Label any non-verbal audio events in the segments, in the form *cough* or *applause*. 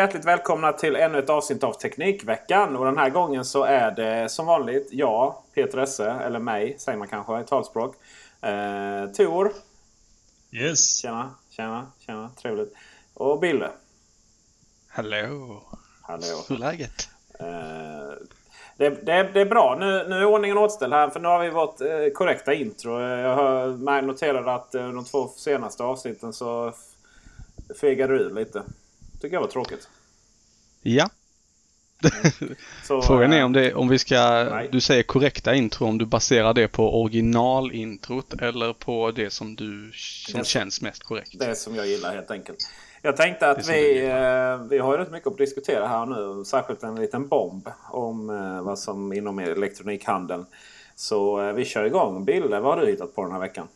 Hjärtligt välkomna till ännu ett avsnitt av Teknikveckan. Och den här gången så är det som vanligt jag, Peter Esse, eller mig säger man kanske i talspråk. Eh, Tor. Yes. Tjena, tjena, tjena. Trevligt. Och Bille. Hallå. Hallå. Hur är läget? Eh, det, det, det, är bra. Nu, nu är ordningen återställd här. För nu har vi vårt eh, korrekta intro. Jag har noterat att eh, de två senaste avsnitten så fegade du ur lite tycker jag var tråkigt. Ja. *laughs* Så, Frågan är eh, om, det, om vi ska, nej. du säger korrekta intro, om du baserar det på originalintrot eller på det som du som det, känns mest korrekt? Det som jag gillar helt enkelt. Jag tänkte att vi, eh, vi har rätt mycket att diskutera här nu. Särskilt en liten bomb om eh, vad som inom elektronikhandeln. Så eh, vi kör igång. Bille, vad har du hittat på den här veckan?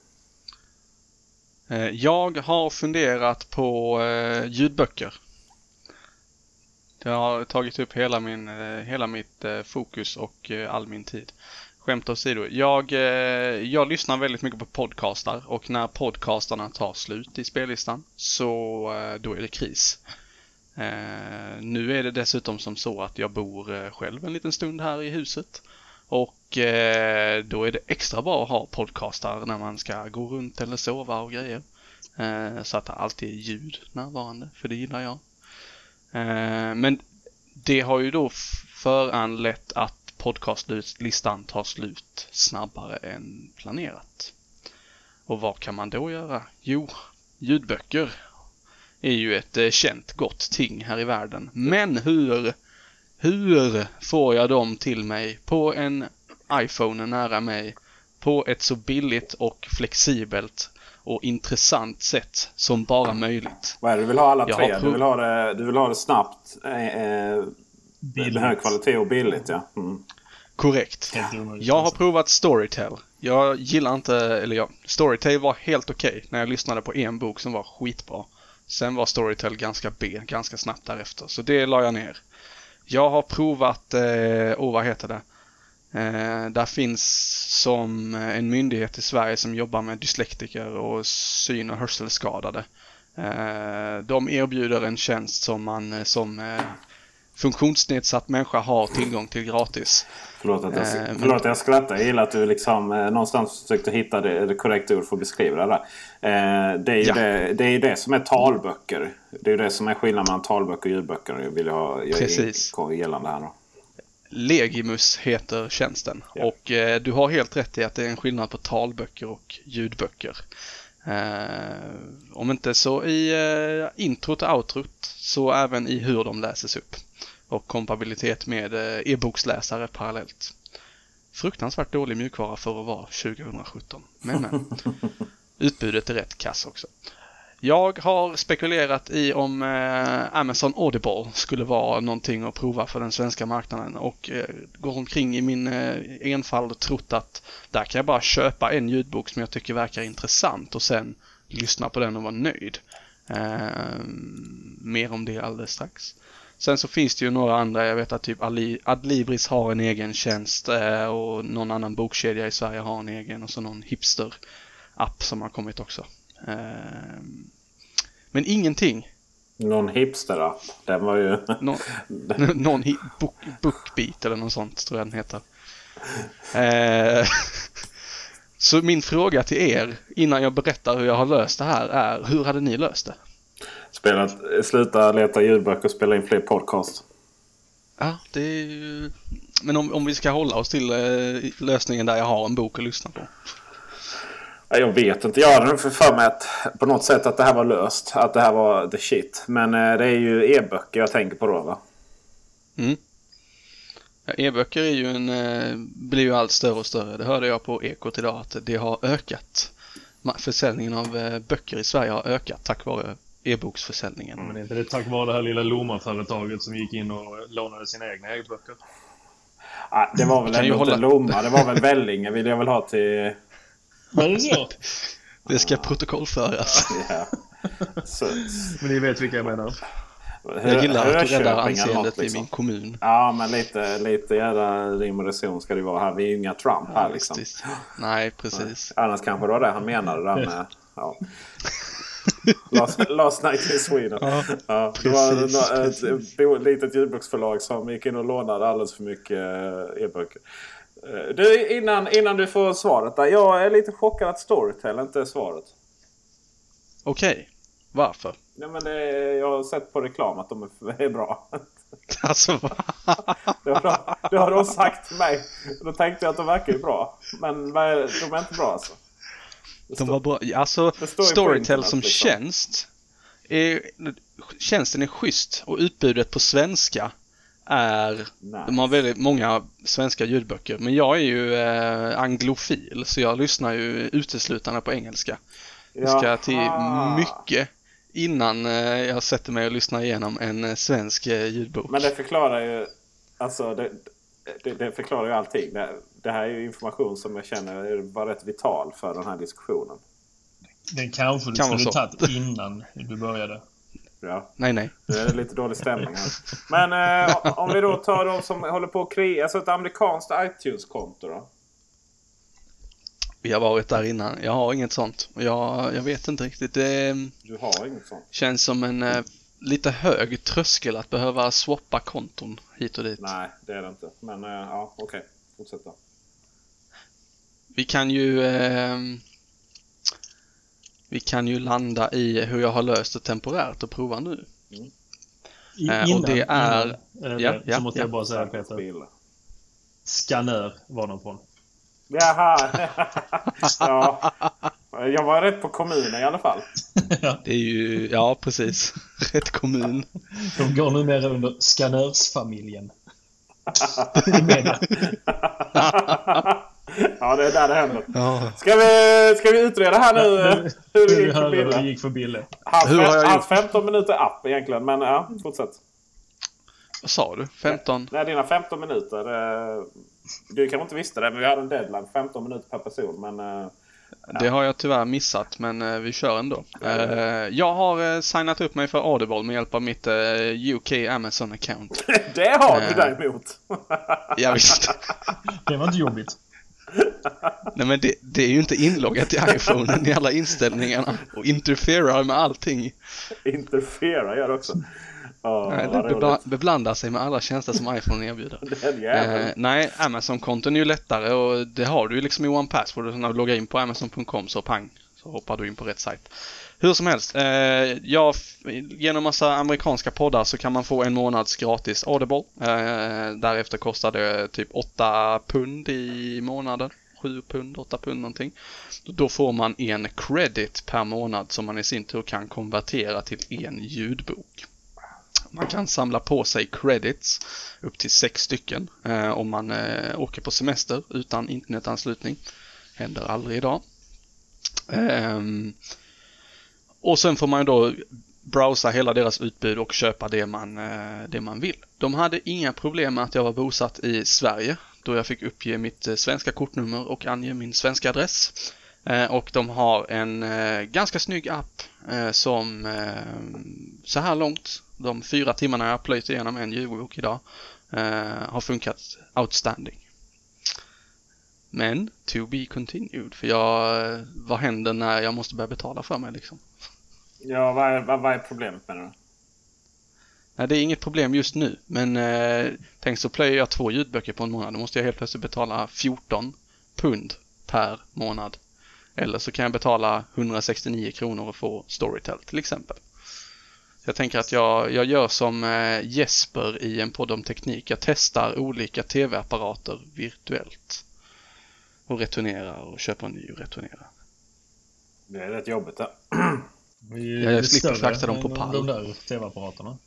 Eh, jag har funderat på eh, ljudböcker. Det har tagit upp hela, min, eh, hela mitt eh, fokus och eh, all min tid. Skämt åsido. Jag, jag lyssnar väldigt mycket på podcastar och när podcastarna tar slut i spellistan så då är det kris. Nu är det dessutom som så att jag bor själv en liten stund här i huset. Och då är det extra bra att ha podcastar när man ska gå runt eller sova och grejer. Så att det alltid är ljud närvarande, för det gillar jag. Eh, men det har ju då föranlett att podcastlistan tar slut snabbare än planerat. Och vad kan man då göra? Jo, ljudböcker är ju ett eh, känt gott ting här i världen. Men hur, hur får jag dem till mig på en iPhone nära mig på ett så billigt och flexibelt och intressant sätt som bara möjligt. Vad är det du vill ha alla tre? Du vill ha det, du vill ha det snabbt, eh, eh med hög kvalitet och billigt ja. Mm. Korrekt. Jag har provat Storytel. Jag gillar inte, eller ja, Storytel var helt okej okay när jag lyssnade på en bok som var skitbra. Sen var Storytel ganska B, ganska snabbt därefter. Så det la jag ner. Jag har provat, eh, oh vad heter det? Eh, där finns som en myndighet i Sverige som jobbar med dyslektiker och syn och hörselskadade. Eh, de erbjuder en tjänst som man eh, som eh, funktionsnedsatt människa har tillgång till gratis. Förlåt att jag, eh, förlåt att jag skrattar. Jag gillar att du liksom eh, någonstans försökte hitta det, det korrekta ord för att beskriva det där. Eh, det, är ju ja. det, det är det som är talböcker. Det är det som är skillnaden mellan talböcker och ljudböcker. Vill jag, jag Precis. gällande här då. Legimus heter tjänsten ja. och eh, du har helt rätt i att det är en skillnad på talböcker och ljudböcker. Eh, om inte så i eh, introt och outrot så även i hur de läses upp. Och kompatibilitet med eh, e-boksläsare parallellt. Fruktansvärt dålig mjukvara för att vara 2017. Men men. *laughs* Utbudet är rätt kass också. Jag har spekulerat i om eh, Amazon Audible skulle vara någonting att prova för den svenska marknaden och eh, går omkring i min eh, enfald och trott att där kan jag bara köpa en ljudbok som jag tycker verkar intressant och sen lyssna på den och vara nöjd. Eh, mer om det alldeles strax. Sen så finns det ju några andra, jag vet att typ Adlibris har en egen tjänst eh, och någon annan bokkedja i Sverige har en egen och så någon hipster app som har kommit också. Eh, men ingenting. Någon hipster-app. Den var ju... Nå *laughs* någon book, Bookbeat eller något sånt tror jag den heter. Eh, *laughs* så min fråga till er innan jag berättar hur jag har löst det här är, hur hade ni löst det? Spelat, sluta leta ljudböcker och spela in fler podcast. Ja, det är ju... Men om, om vi ska hålla oss till eh, lösningen där jag har en bok att lyssna på. Jag vet inte. Jag hade för mig att på något sätt att det här var löst. Att det här var the shit. Men eh, det är ju e-böcker jag tänker på då va? Mm. Ja, e-böcker är ju en, eh, blir ju allt större och större. Det hörde jag på Ekot idag att det har ökat. Försäljningen av eh, böcker i Sverige har ökat tack vare e-boksförsäljningen. Men är inte det tack vare det här lilla Lomma-företaget som gick in och lånade sina egna e-böcker? Ah, det var väl ändå inte Lomma. Det var väl Vellinge vill jag väl ha till var det så? Det ska protokollföras. Ja. Så. Men ni vet vilka jag menar. Jag gillar att du räddar anseendet liksom. i min kommun. Ja, men lite, lite jävla rim och reson ska det vara här. Vi är ju inga Trump här liksom. Nej, precis. Nej. Annars kanske det var det han menade där med... *laughs* Ja. Last, last Night in Sweden. Ja, Ja, det var precis, nå- precis. ett bo- litet ljudboksförlag som gick in och lånade alldeles för mycket eh, e-böcker. Eh, Du, innan, innan du får svaret där. Jag är lite chockad att Storytel inte är svaret. Okej, varför? Nej, men det, jag har sett på reklam att de är, är bra. *laughs* Alltså, va? Det har, de, det har de sagt till mig. Då tänkte jag att de verkar ju bra. Men är- de är inte bra alltså. Det De var bra. Alltså, Storytel som liksom. tjänst. Är, tjänsten är schysst och utbudet på svenska är... Nej. De har väldigt många svenska ljudböcker. Men jag är ju eh, anglofil så jag lyssnar ju uteslutande på engelska. Det ska till mycket innan eh, jag sätter mig och lyssnar igenom en eh, svensk eh, ljudbok. Men det förklarar ju... Alltså det, det, det förklarar ju allting. Det, det här är ju information som jag känner var rätt vital för den här diskussionen. Den kanske du Kan skulle tagit innan du började. Ja, Nej, nej. det är lite dålig stämning här. Men eh, om vi då tar de som håller på att kreera... Alltså ett amerikanskt iTunes-konto då? Vi har varit där innan. Jag har inget sånt. Jag, jag vet inte riktigt. Det eh, Du har inget sånt? känns som en eh, lite hög tröskel att behöva swappa konton hit och dit. Nej, det är det inte. Men eh, ja, okej. Fortsätt då. Vi kan ju eh, Vi kan ju landa i hur jag har löst det temporärt och prova nu. I, Eh, och innan, det är- innan, eh, Ja, det, ja, så måste ja. jag bara säga Peter. Skanör var de från. Jaha! *laughs* ja. Jag var rätt på kommunen i alla fall. Det är ju, ja precis, *laughs* rätt kommun. De går numera under Skanörsfamiljen. I media. *laughs* ja, det är där det händer. Ja. Ska vi, ska vi utreda här nu eh, hur det Vi gick för hör hur det Bille? gick för Bille. Hans, Hur har jag hans gjort? 15 minuter app egentligen, men ja, fortsätt. Vad sa du? 15? Nej, dina 15 minuter. eh, Du kanske inte visste det, men vi hade en deadline. 15 minuter per person. Men eh, Det har jag tyvärr missat men vi kör ändå. Jag har signat upp mig för Audible med hjälp av mitt UK Amazon account. *laughs* det har du däremot. Ja, visst. Det var inte jobbigt. Nej men det, det är ju inte inloggat i iPhonen i alla inställningarna och interferar med allting. Interfera gör det också. Ja, Nej, det bebla- beblandar sig med alla tjänster som iPhone erbjuder. *laughs* Eh, nej, Amazon-konton är ju lättare och det har du ju liksom i One Password. Och när du loggar in på Amazon.com så pang, så hoppar du in på rätt sajt. Hur som helst, eh, ja, genom massa amerikanska poddar så kan man få en månads gratis Audible. Eh, därefter kostar det typ 8 pund i månaden. 7 pund, 8 pund någonting. Då får man en credit per månad som man i sin tur kan konvertera till en ljudbok. Man kan samla på sig credits upp till sex stycken eh, om man eh, åker på semester utan internetanslutning. Händer aldrig idag. Ehm, och sen får man ju då browsa hela deras utbud och köpa det man, eh, det man vill. De hade inga problem med att jag var bosatt i Sverige då jag fick uppge mitt eh, svenska kortnummer och ange min svenska adress. Eh, och de har en ganska snygg app som så här långt, de fyra timmarna jag har plöjt igenom en ljudbok idag, har funkat outstanding. Men to be continued, för jag, vad händer när jag måste börja betala för mig liksom? Ja, vad är, vad, vad är problemet med det? Nej, det är inget problem just nu, men eh, tänk så plöjer jag två ljudböcker på en månad, då måste jag helt plötsligt betala 14 pund per månad. Eller så kan jag betala 169 kronor och få Storytel till exempel. Jag tänker att jag, jag gör som eh, Jesper i en podd om teknik. Jag testar olika tv-apparater virtuellt. Och returnerar och köper en ny och returnerar. Det är rätt jobbigt det. *clears throat* Det är ju Ja, jag större frakta dem på pall. De där tv-apparaterna.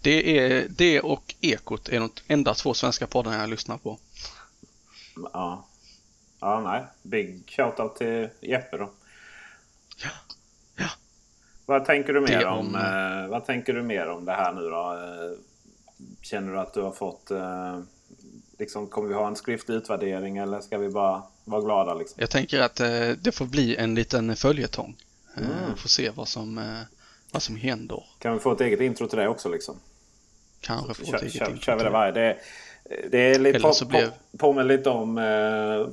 Det, är, det och Ekot är de enda två svenska poddarna jag lyssnar på. Ja. Ja, nej. Big shoutout till Jeppe då. Ja. Ja. Vad tänker du mer Det om, om- eh, vad tänker du mer om det här nu då? Eh, känner du att du har fått... Eh, liksom, kommer vi ha en skriftlig utvärdering eller ska vi bara vara glada liksom? Jag tänker att eh, det får bli en liten följetong. Eh, Mm. Får se vad som, eh, vad som händer. Kan vi få ett eget intro till det också liksom? Kanske få ett eget kör, intro kör vi det varje. Det, det är lite på, så blev- på, påminner lite om... Eh,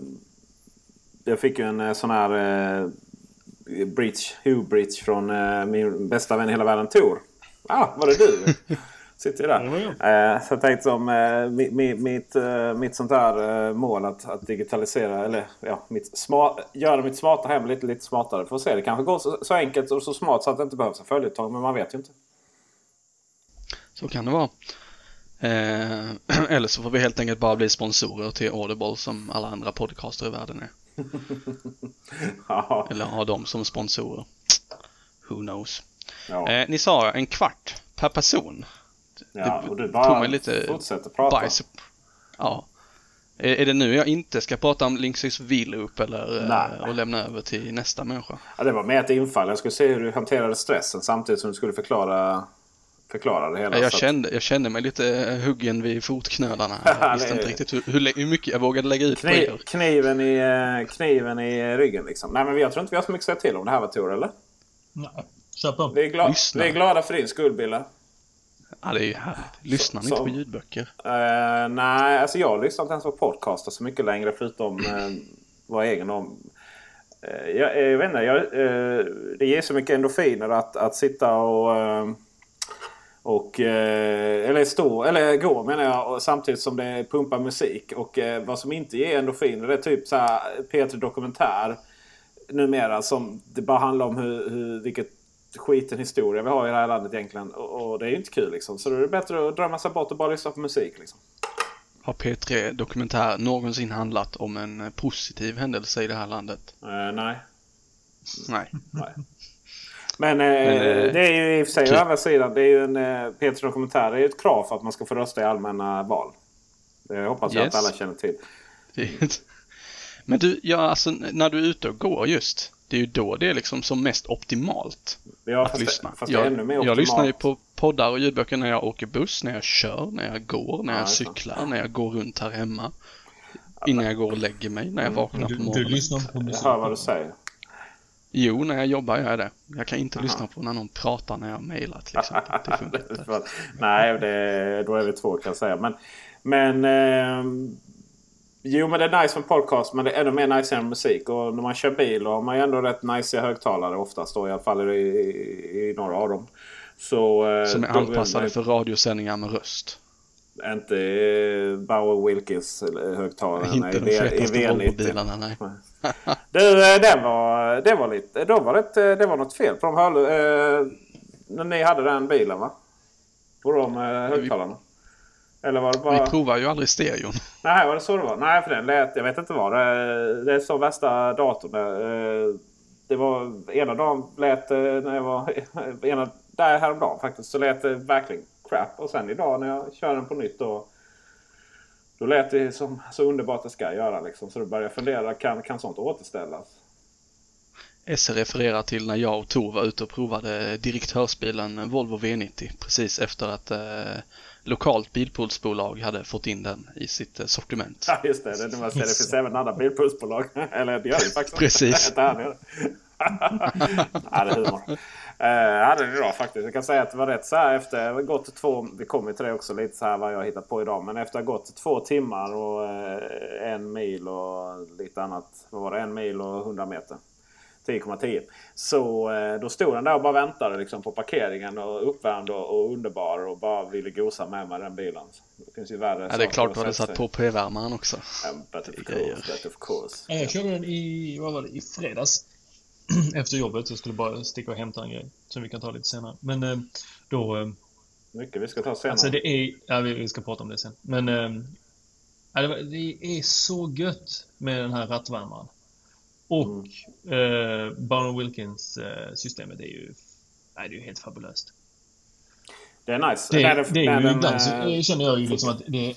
jag fick ju en eh, sån här eh, Bridge, Hugh Bridge från uh, min bästa vän i hela världen Tor. Ah, var det du? *laughs* Sitter där. Uh, så jag tänkte som uh, mitt, mitt, uh, mitt sånt där mål att, att, digitalisera eller ja, mitt smart, göra mitt smarta hem lite, lite smartare. Får se, det kanske går så, så, enkelt och så smart så att det inte behövs en följetong. Men man vet ju inte. Så kan det vara. Eh, *clears throat* eller så får vi helt enkelt bara bli sponsorer till Audible som alla andra podcaster i världen är. *laughs* eller ha dem som sponsorer. Who knows. Ja. Eh, ni sa en kvart per person. Ja, och du bara lite fortsätter prata. Bajs. Ja. Är, är det nu jag inte ska prata om Linksys V-loop eller nej, och lämna över till nästa människa? Ja, det var mer ett infall. Jag skulle se hur du hanterade stressen samtidigt som du skulle förklara förklara det hela. Ja, jag, kände, jag kände mig lite huggen vid fotknölarna. *laughs* Jag visste inte riktigt hur, hur, hur, mycket jag vågade lägga ut Kniv, på er. Kniven i, eh, kniven i ryggen liksom. Nej men jag tror inte vi har så mycket att säga till om det här var Tor eller? Nej, kör på. Vi är, glad, vi är glada för din skull Bille. Ja, det är ju härligt. Lyssnar ni inte på ljudböcker? Uh, nej, alltså jag lyssnar inte ens på podcaster så mycket längre förutom uh, vår egen om. Uh, jag, jag vet inte, jag, uh, det ger så mycket endorfiner att, att sitta och och, eh, eller stå, eller gå menar jag, samtidigt som det pumpar musik. Och eh, vad som inte ger endorfiner det är typ så här P3 Dokumentär numera som det bara handlar om hur, hur, vilket skiten historia vi har i det här landet egentligen. Och, och det är ju inte kul liksom. Så då är det bättre att drömma sig bort och bara lyssna på musik liksom. Har P3 Dokumentär någonsin handlat om en positiv händelse i det här landet? Uh, nej. Nej. nej. Men, eh, Men eh, det är ju i och för sig å andra sidan. Det är ju en eh, Peter dokumentär. Det är ju ett krav för att man ska få rösta i allmänna val. Det hoppas jag yes. att alla känner till. *laughs* Men du, ja, alltså när du är ute och går just. Det är ju då det är liksom som mest optimalt ja, att lyssna. Det, jag, jag lyssnar ju på poddar och ljudböcker när jag åker buss, när jag kör, när jag går, när jag cyklar, när jag går runt här hemma. Innan jag går och lägger mig, när jag mm. vaknar du, på morgonen. Du lyssnar på musik? Jag hör vad du säger. Jo, när jag jobbar gör jag det. Jag kan inte Aha. lyssna på när någon pratar när jag mejlar till exempel. Det funkar inte. *laughs* Nej, det, då är vi två kan jag säga. Men, men eh, Jo, men det är nice med podcast. Men det är ännu mer nice än musik. Och när man kör bil har man ju ändå rätt nice högtalare oftast. Då, I alla fall i, i, några av dem. Så, eh, Som är anpassade för radiosändningar med röst. Inte eh, Bauer Wilkins eh, högtalarna Inte de fetaste Volvo-bilarna, nej. *laughs* du, det var, det var lite... Då var det, det var något fel på de hör, eh, När ni hade den bilen va? På de högtalarna. Eller var det bara... Vi provar ju aldrig stereon. Nej, var det så det var? Nej, för den lät... Jag vet inte vad det Det är så värsta datorn. Det, det var... Ena dagen lät när jag var... *laughs* Ena, där häromdagen faktiskt så lät det verkligen crap. Och sen idag när jag kör den på nytt då. Då lät det som så underbart det ska göra liksom. Så då började jag fundera, kan, kan sånt återställas? Esse refererar till när jag och Tor var ute och provade direktörsbilen Volvo V90 precis efter att eh, lokalt bilpoolsbolag hade fått in den i sitt eh, sortiment. Ja just det, det, det, det finns även andra bilpoolsbolag. *laughs* Eller det gör det faktiskt. Precis. *laughs* *laughs* ja, det är humor. Uh, hade det bra faktiskt. Jag kan säga att det var rätt så här efter gått två. Vi kommer till det också lite så här vad jag hittat på idag. Men efter att ha gått två timmar och uh, en mil och lite annat. Vad var det? En mil och 100 meter. 10,10. Så uh, då stod den där och bara väntade liksom, på parkeringen och uppvärmd och, och underbar och bara ville gosa med mig den bilen. Det finns ju värre Ja det är klart du hade satt på p-värmaren också. Um, but of course, but of course. Jag körde den i, vad var det, i fredags. *clears throat* efter jobbet. Jag skulle bara sticka och hämta en grej som vi kan ta lite senare. Men eh, då... Eh, Mycket vi ska ta senare. Alltså det är... Ja, vi, ska prata om det sen. Men... Eh, det är så gött med den här rattvärmaren. Och mm. eh, Barn Wilkins eh, systemet är ju... Nej, det är ju helt fabulöst. Det är nice. Det, det, det är ju ibland så känner jag ju liksom att det...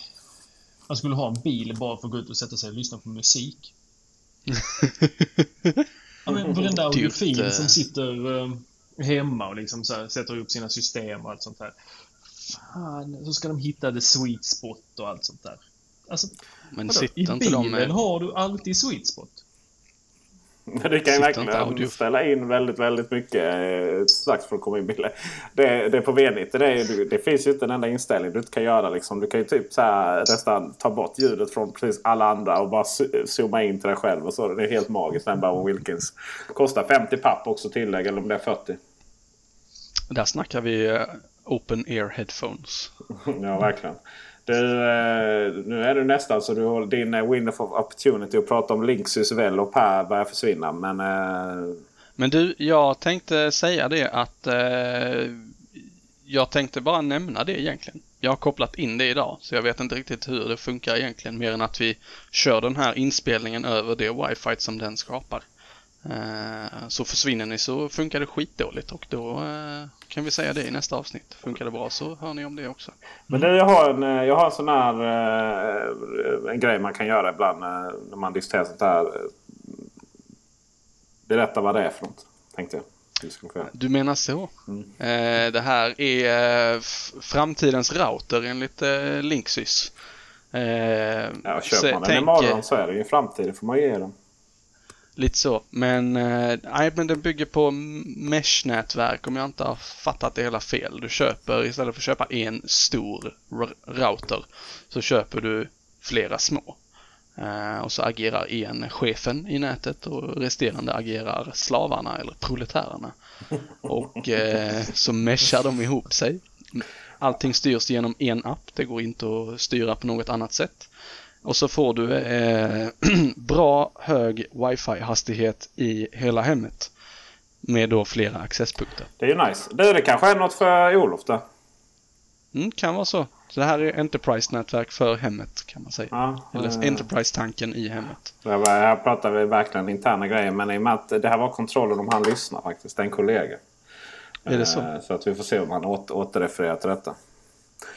Man skulle ha en bil bara för att gå ut och sätta sig och lyssna på musik. Ja, men varenda *laughs* audiofil som sitter uh, hemma och liksom så här, sätter upp sina system och allt sånt där. Fan, så ska de hitta the sweet spot och allt sånt där. Alltså, men vadå? I bilen de med... har du alltid sweet spot. *laughs* Du kan ju verkligen ställa in väldigt, väldigt mycket eh, strax för att komma in bilder. Det, det på V90 det, är, det finns ju inte en enda inställning du inte kan göra. Liksom. Du kan ju typ så här, nästan ta bort ljudet från precis alla andra och bara zooma in till dig själv. Och så. Det är helt magiskt den Bowen Wilkins. Kostar 50 papp också tillägg eller om det är 40. Där snackar vi uh, open ear headphones. *laughs* ja, verkligen. Du, eh, nu är du nästan så du har din eh, window of opportunity att prata om Linksys väl och Per börjar försvinna. Men, eh, men du, jag tänkte säga det att eh, jag tänkte bara nämna det egentligen. Jag har kopplat in det idag så jag vet inte riktigt hur det funkar egentligen mer än att vi kör den här inspelningen över det wifi som den skapar. Eh, så försvinner ni så funkar det skitdåligt och då eh, kan vi säga det i nästa avsnitt. Funkar det bra så hör ni om det också. Men det, jag, har en, eh, jag har en sån här en grej man kan göra ibland när man diskuterar sånt här. Berätta vad det är för något, tänkte jag. Du menar så? Mm. det här är framtidens router enligt Linksys. ja, köper man den imorgon så är det ju framtiden får man ge dem. Lite så. Men, eh, nej, men den bygger på mesh-nätverk om jag inte har fattat det hela fel. Du köper, istället för att köpa en stor router, så köper du flera små. Uh, och så agerar en chefen i nätet och resterande agerar slavarna eller proletärerna. *laughs* Och uh, så meshar de ihop sig. Allting styrs genom en app, det går inte att styra på något annat sätt. Och så får du eh, *clears throat* bra hög wifi-hastighet i hela hemmet. Med då flera accesspunkter. Det är ju nice. Det, det kanske är något för Olof då? Mm, kan vara så. Så det här är Enterprise-nätverk för hemmet kan man säga. Ja, Eller eh, Enterprise-tanken i hemmet. Här pratar vi verkligen interna grejer. Men i och med att det här var kontrollen om han lyssnar faktiskt. Det är en kollega. Är det så? Eh, så att vi får se om han åter, återrefererar till detta.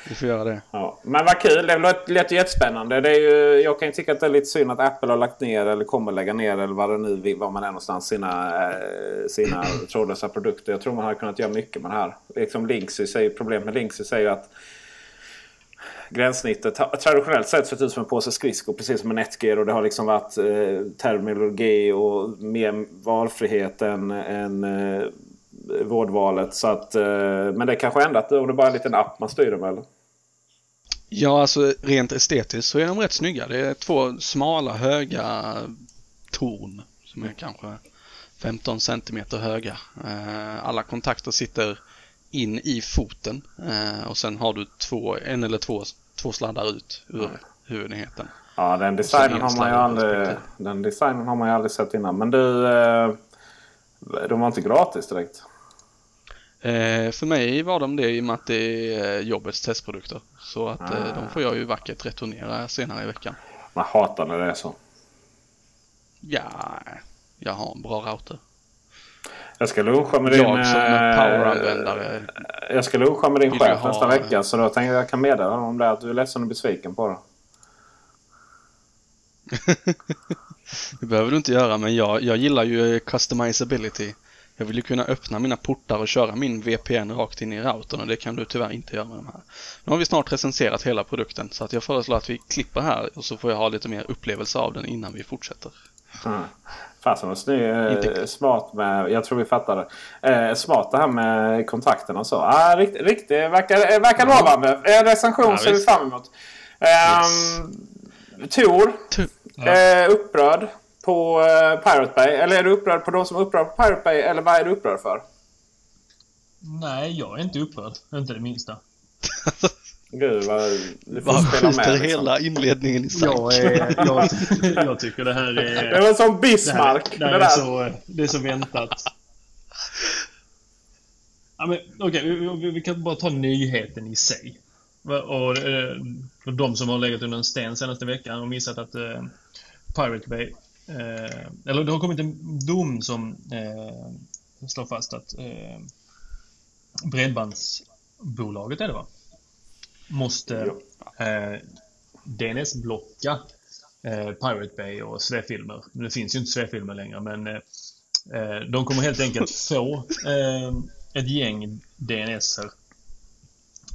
Vi får göra det. Ja. Men vad kul. Det lät jättespännande. Det är ju, jag kan ju tycka att det är lite synd att Apple har lagt ner eller kommer lägga ner eller vad det nu var man är någonstans sina, eh, sina *clears throat* trådlösa produkter. Jag tror man hade kunnat göra mycket med det här. Liksom Linksys säger, problemet med Linksys är ju att gränssnittet traditionellt sett sett ut som en påse skridskor precis som en Netgear. Och det har liksom varit eh, terminologi och mer valfrihet än, än eh, vårdvalet. Så att, eh, men det kanske ändrat om det bara är en liten app man styr dem eller? Ja, alltså rent estetiskt så är de rätt snygga. Det är två smala höga torn som är kanske 15 centimeter höga. Eh, alla kontakter sitter in i foten eh, och sen har du två, en eller två, två sladdar ut ur huvudenheten. Ja, den designen, har man ju aldrig, den designen har man ju aldrig sett innan. Men du, de var inte gratis direkt? Eh, för mig var de det i och med att det är jobbets testprodukter. Så att eh, de får jag ju vackert returnera senare i veckan. Man hatar när det är så. Ja, jag har en bra router. Jag ska luncha med din... Jag som eh, poweranvändare. Jag ska luncha med din chef nästa vecka. Så då tänkte jag jag kan meddela honom om det att du är ledsen och besviken på det. *laughs* det behöver du inte göra men jag, jag gillar ju customizability. Jag vill ju kunna öppna mina portar och köra min VPN rakt in i routern och det kan du tyvärr inte göra med de här. Nu har vi snart recenserat hela produkten så att jag föreslår att vi klipper här och så får jag ha lite mer upplevelse av den innan vi fortsätter. Mm. Fasen vad snygg. Eh, smart med, jag tror vi fattar det. Eh, smart det här med kontakterna och så. Ah, riktigt, rikt, verkar, verkar lovande. En recension ja, ser vi fram emot. Um, yes. Tor. Ja. Eh, upprörd på uh, Pirate Bay? Eller är du upprörd på de som är upprörda på Pirate Bay? Eller vad är du upprörd för? Nej, jag är inte upprörd. Inte det minsta. *laughs* Gud vad... Du får spela med liksom. hela inledningen i sank. Jag, är, *laughs* jag, jag, tycker det här är... Det var som Bismarck. Det, här, det, här är, så, det är så väntat. Ja, men, okay, vi, vi, kan bara ta nyheten i sig. Och, och, eh, och de som har legat under en sten senaste veckan och missat att uh, Pirate Bay Eh, eller det har kommit en dom som eh, slår fast att eh, Bredbandsbolaget är det va? Måste eh, DNS-blocka eh, Pirate Bay och Svefilmer. Det finns ju inte Svefilmer längre men eh, eh, de kommer helt enkelt *laughs* få ett gäng DNSer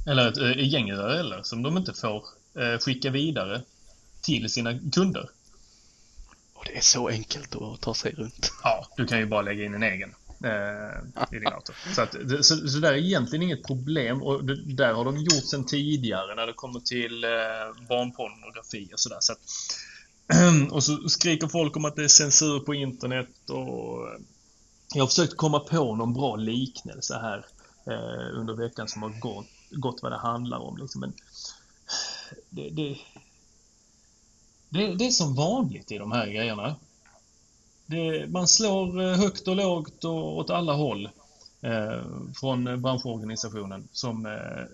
eller ett eh, gäng URLer som de inte får skicka vidare till sina kunder det är så enkelt att ta sig runt. Ja, du kan ju bara lägga in en egen eh, i din dator. Så, att, det- så, så där är egentligen inget problem och det, där har de gjort sen tidigare när det kommer till eh, barnpornografi och sådär. Så att, *clears throat* och så skriker folk om att det är censur på internet och eh, jag har försökt komma på någon bra liknelse här eh, under veckan som har gått, gått vad det handlar om. Liksom. Men det, det, det, det är som vanligt i de här grejerna. Det, man slår eh, högt och lågt och åt alla håll eh, från branschorganisationen som eh,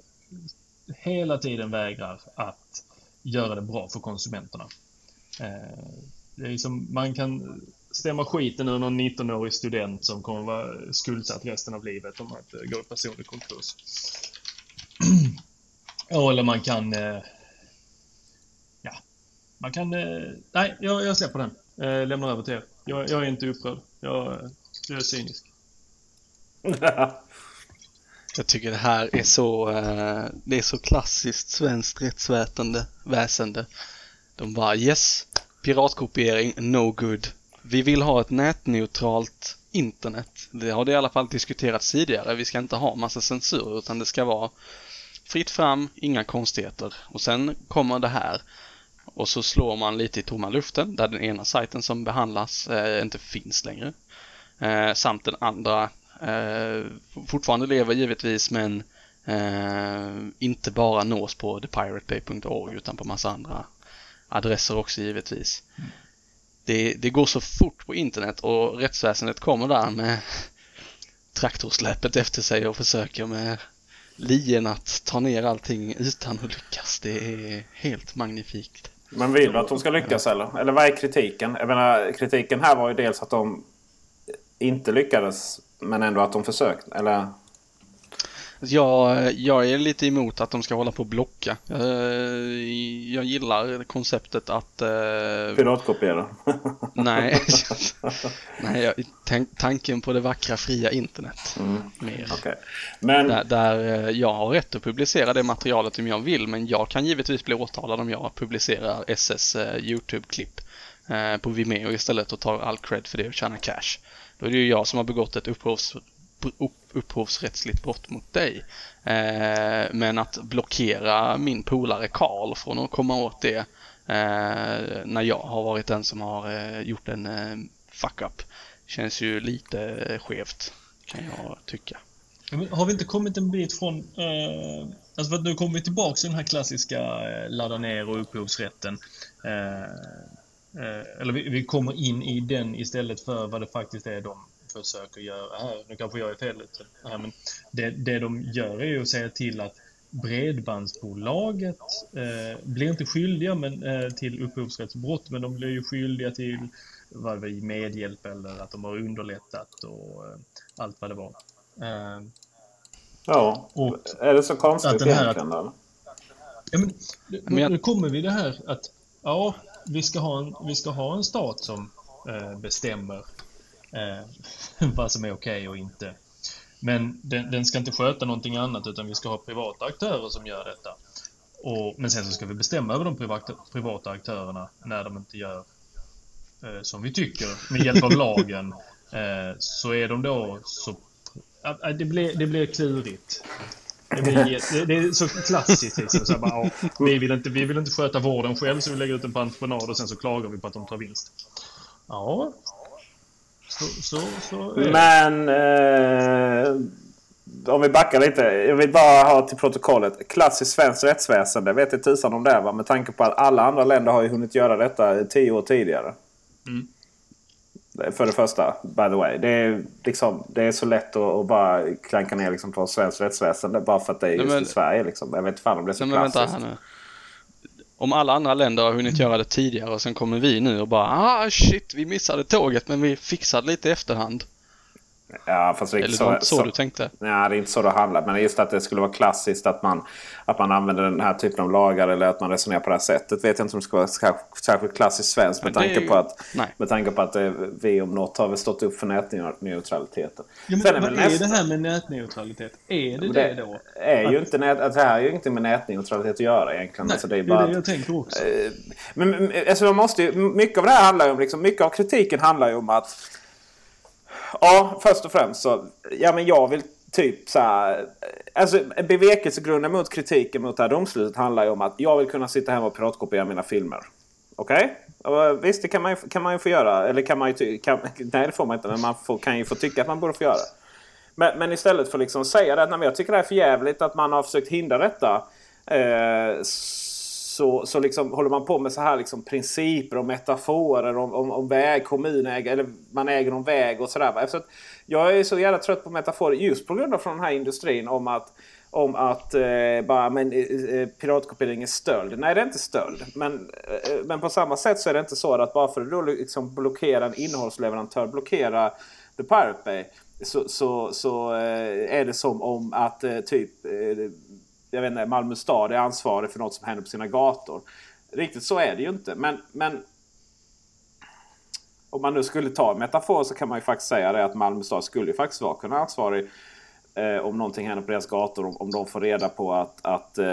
hela tiden vägrar att göra det bra för konsumenterna. Eh, det är liksom, man kan stämma skiten ur någon 19-årig student som kommer vara skuldsatt resten av livet om att eh, gå i personlig konkurs. *clears throat* Ja, Eller man kan... Eh, man kan... Eh, nej, jag, jag släpper den. Eh, lämnar över till er. Jag, jag är inte upprörd. Jag, jag är cynisk. *laughs* Jag tycker det här är så, eh, det är så klassiskt svenskt rättsväsende, väsende. De bara yes, piratkopiering, no good. Vi vill ha ett nätneutralt internet. Det har det i alla fall diskuterats tidigare. Vi ska inte ha massa censur utan det ska vara fritt fram, inga konstigheter. Och sen kommer det här och så slår man lite i tomma luften där den ena sajten som behandlas eh, inte finns längre. Eh, samt den andra eh, fortfarande lever givetvis men eh, inte bara nås på thepirateday.org utan på massa andra adresser också givetvis. Det, det går så fort på internet och rättsväsendet kommer där med *laughs* traktorsläpet efter sig och försöker med lien att ta ner allting utan att lyckas. Det är helt magnifikt. Men vill du att de ska lyckas eller? Eller vad är kritiken? Jag menar, kritiken här var ju dels att de inte lyckades men ändå att de försökte. Eller? Jag, jag är lite emot att de ska hålla på och blocka. Eh, Jag gillar konceptet att... eh, Piratkopiera. nej, *laughs* nej jag, tank, tanken på det vackra fria internet. Mer. Okej. Men Där, där eh, jag har rätt att publicera det materialet om jag vill men jag kan givetvis bli åtalad om jag publicerar SS YouTube-klipp på Vimeo istället och tar all cred för det och tjänar cash. Då är det ju jag som har begått ett upphovs, upp, upphovsrättsligt brott mot dig. Eh, men att blockera min polare Karl från att komma åt det eh, när jag har varit den som har eh, gjort en eh, fuck-up känns ju lite skevt kan jag tycka. Men Har vi inte kommit en bit från... Eh, alltså för att nu kommer vi tillbaka till den här klassiska eh, ladda ner och upphovsrätten. Eh, eh, eller vi, vi kommer in i den istället för vad det faktiskt är de försöker göra här. Nu kanske jag är fel ute här, men det, det de gör är ju att säga till att Bredbandsbolaget eh, blir inte skyldiga men, eh, till upphovsrättsbrott, men de blir ju skyldiga till vad det medhjälp eller att de har underlättat och eh, allt vad det var. Eh, ja, och är det så konstigt att den här- egentligen? Eller? Ja, men, nu, Men jag- nu kommer vi det här att ja, vi ska ha en, vi ska ha en stat som eh, bestämmer *laughs* vad som är okej och inte. Men den, den ska inte sköta någonting annat utan vi ska ha privata aktörer som gör detta. Och, men sen så ska vi bestämma över de privata, privata aktörerna när de inte gör eh, som vi tycker med hjälp av lagen. *laughs* Eh, så är de då så... att det, blir, det blir klurigt. Det, blir, det, är så klassiskt liksom. Så bara, ja, vi, vill inte, vi vill inte sköta vården själv så vi lägger ut den på entreprenad och sen så klagar vi på att de tar vinst. Ja. Så, så, så. Men eh, om vi backar lite. Jag vill bara ha till protokollet. Klassiskt svenskt rättsväsende. Vet inte tusan om det är va? Med tanke på att alla andra länder har ju hunnit göra detta tio år tidigare. Mm. För det första, by the way. Det är, liksom, det är så lätt att, att bara klanka ner liksom på svenskt rättsväsende. Bara för att det är Nej, just men- i Sverige. Liksom. Jag vet inte fan om det är så Nej, klassiskt. Om alla andra länder har hunnit göra det tidigare och sen kommer vi nu och bara ah shit, vi missade tåget men vi fixade lite i efterhand. Ja, fast det är Eller det så, så, så du tänkte? Nej, det är inte så det handlar. Men just att det skulle vara klassiskt att man, att man använder den här typen av lagar eller att man resonerar på det här sättet. Vet jag inte om det ska vara sär- särskilt klassiskt svenskt med Men det är tanke ju- på att, nej. med tanke på att vi om något har väl stått upp för nätneutraliteten. Ja, men Sen är vad väl är nästa- det här med nätneutralitet? Är det Men det, då? är ju inte nät, alltså det här har ju inte med nätneutralitet att göra egentligen. Nej, alltså det det är är bara det att- jag tänker också. Eh, Men, men alltså man måste ju, mycket av det här handlar ju om, liksom, mycket av kritiken handlar ju om att Ja, först och främst så, ja men jag vill typ så här, Alltså bevekelsegrunden mot kritiken mot det här domslutet handlar ju om att jag vill kunna sitta hemma och piratkopiera mina filmer. Okej? Okay? Visst, det kan man, ju, kan man ju få göra. Eller kan man ju kan, *laughs* Nej, det får man inte. Men man får, kan ju få tycka att man borde få göra. Men, men istället för att liksom säga det att "Nej, jag tycker det är för jävligt att man har försökt hindra detta. Eh, så, så liksom håller man på med så här liksom principer och metaforer om, om, om väg, kommunägare, eller man äger någon väg och sådär. Jag är så jävla trött på metaforer just på grund av från den här industrin om att om att eh, bara, men, eh, eh piratkopiering är stöld. Nej, det är inte stöld. Men, eh, eh, men på samma sätt så är det inte så att bara för att då liksom blockera en innehållsleverantör, blockera The Pirate Bay, så, så, så eh, är det som om att eh, typ eh, jag vet inte, Malmö stad är ansvarig för något som händer på sina gator. Riktigt så är det ju inte. Men, men om man nu skulle ta en metafor så kan man ju faktiskt säga det att Malmö stad skulle ju faktiskt vara kunna ansvarig eh, om någonting händer på deras gator. Om, om de får reda på att, att eh,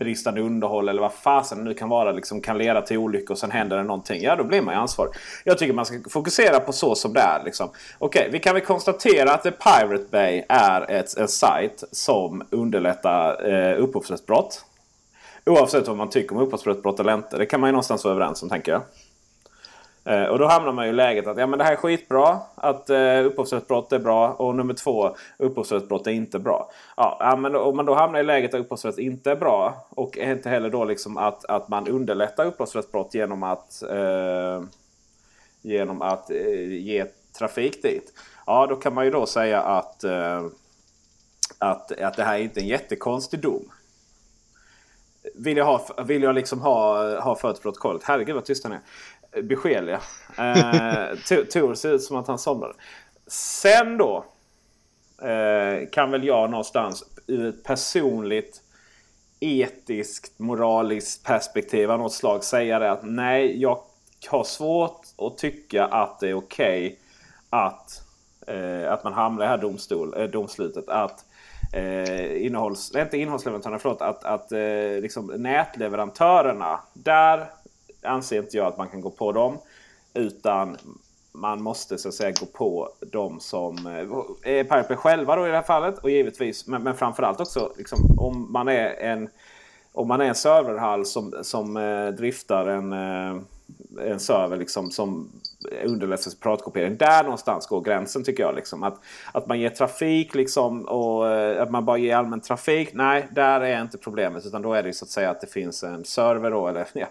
bristande underhåll eller vad fasen det nu kan vara liksom kan leda till olyckor och sen händer det någonting. Ja, då blir man ju ansvarig. Jag tycker man ska fokusera på så som det är. Liksom. Okej, vi kan väl konstatera att The Pirate Bay är ett, en sajt som underlättar eh, upphovsrättsbrott. Oavsett vad man tycker om upphovsrättsbrott eller inte. Det kan man ju någonstans vara överens om tänker jag. Eh, Och då hamnar man ju i läget att ja, men det här är skitbra. Att eh, upphovsrättsbrott är bra. Och nummer två, upphovsrättsbrott är inte bra. Ja, ja, men om man då hamnar i läget att upphovsrätt inte är bra. Och inte heller då liksom att, att man underlättar upphovsrättsbrott genom att, eh, genom att eh, ge trafik dit. Ja, då kan man ju då säga att, eh, att, att det här är inte en jättekonstig dom. Vill jag, ha, vill jag liksom ha, ha fört protokollet? Herregud vad tyst han är. Eh, beskedliga. Eh, *laughs* Tor- ser ut som att han somnade. Sen då eh, kan väl jag någonstans ur ett personligt etiskt, moraliskt perspektiv av något slag säga det att nej, jag har svårt att tycka att det är okej att, eh, att man hamnar i det här domstol, eh, domslutet. Att eh, innehålls, nej, inte innehållsleverantörerna, förlåt, att, att eh, liksom nätleverantörerna, där anser inte jag att man kan gå på dem. Utan man måste så att säga gå på de som eh, är Pirate själva då i det här fallet. Och givetvis, men, men framförallt också liksom, om man är en om man är en serverhall som, som eh, driftar en, eh, en server liksom, som underlättar piratkopiering. Där någonstans går gränsen tycker jag. Liksom. Att, att man ger trafik liksom, och eh, att man bara ger allmän trafik. Nej, där är inte problemet. Utan då är det så att säga att det finns en server då. Eller, *laughs* ja,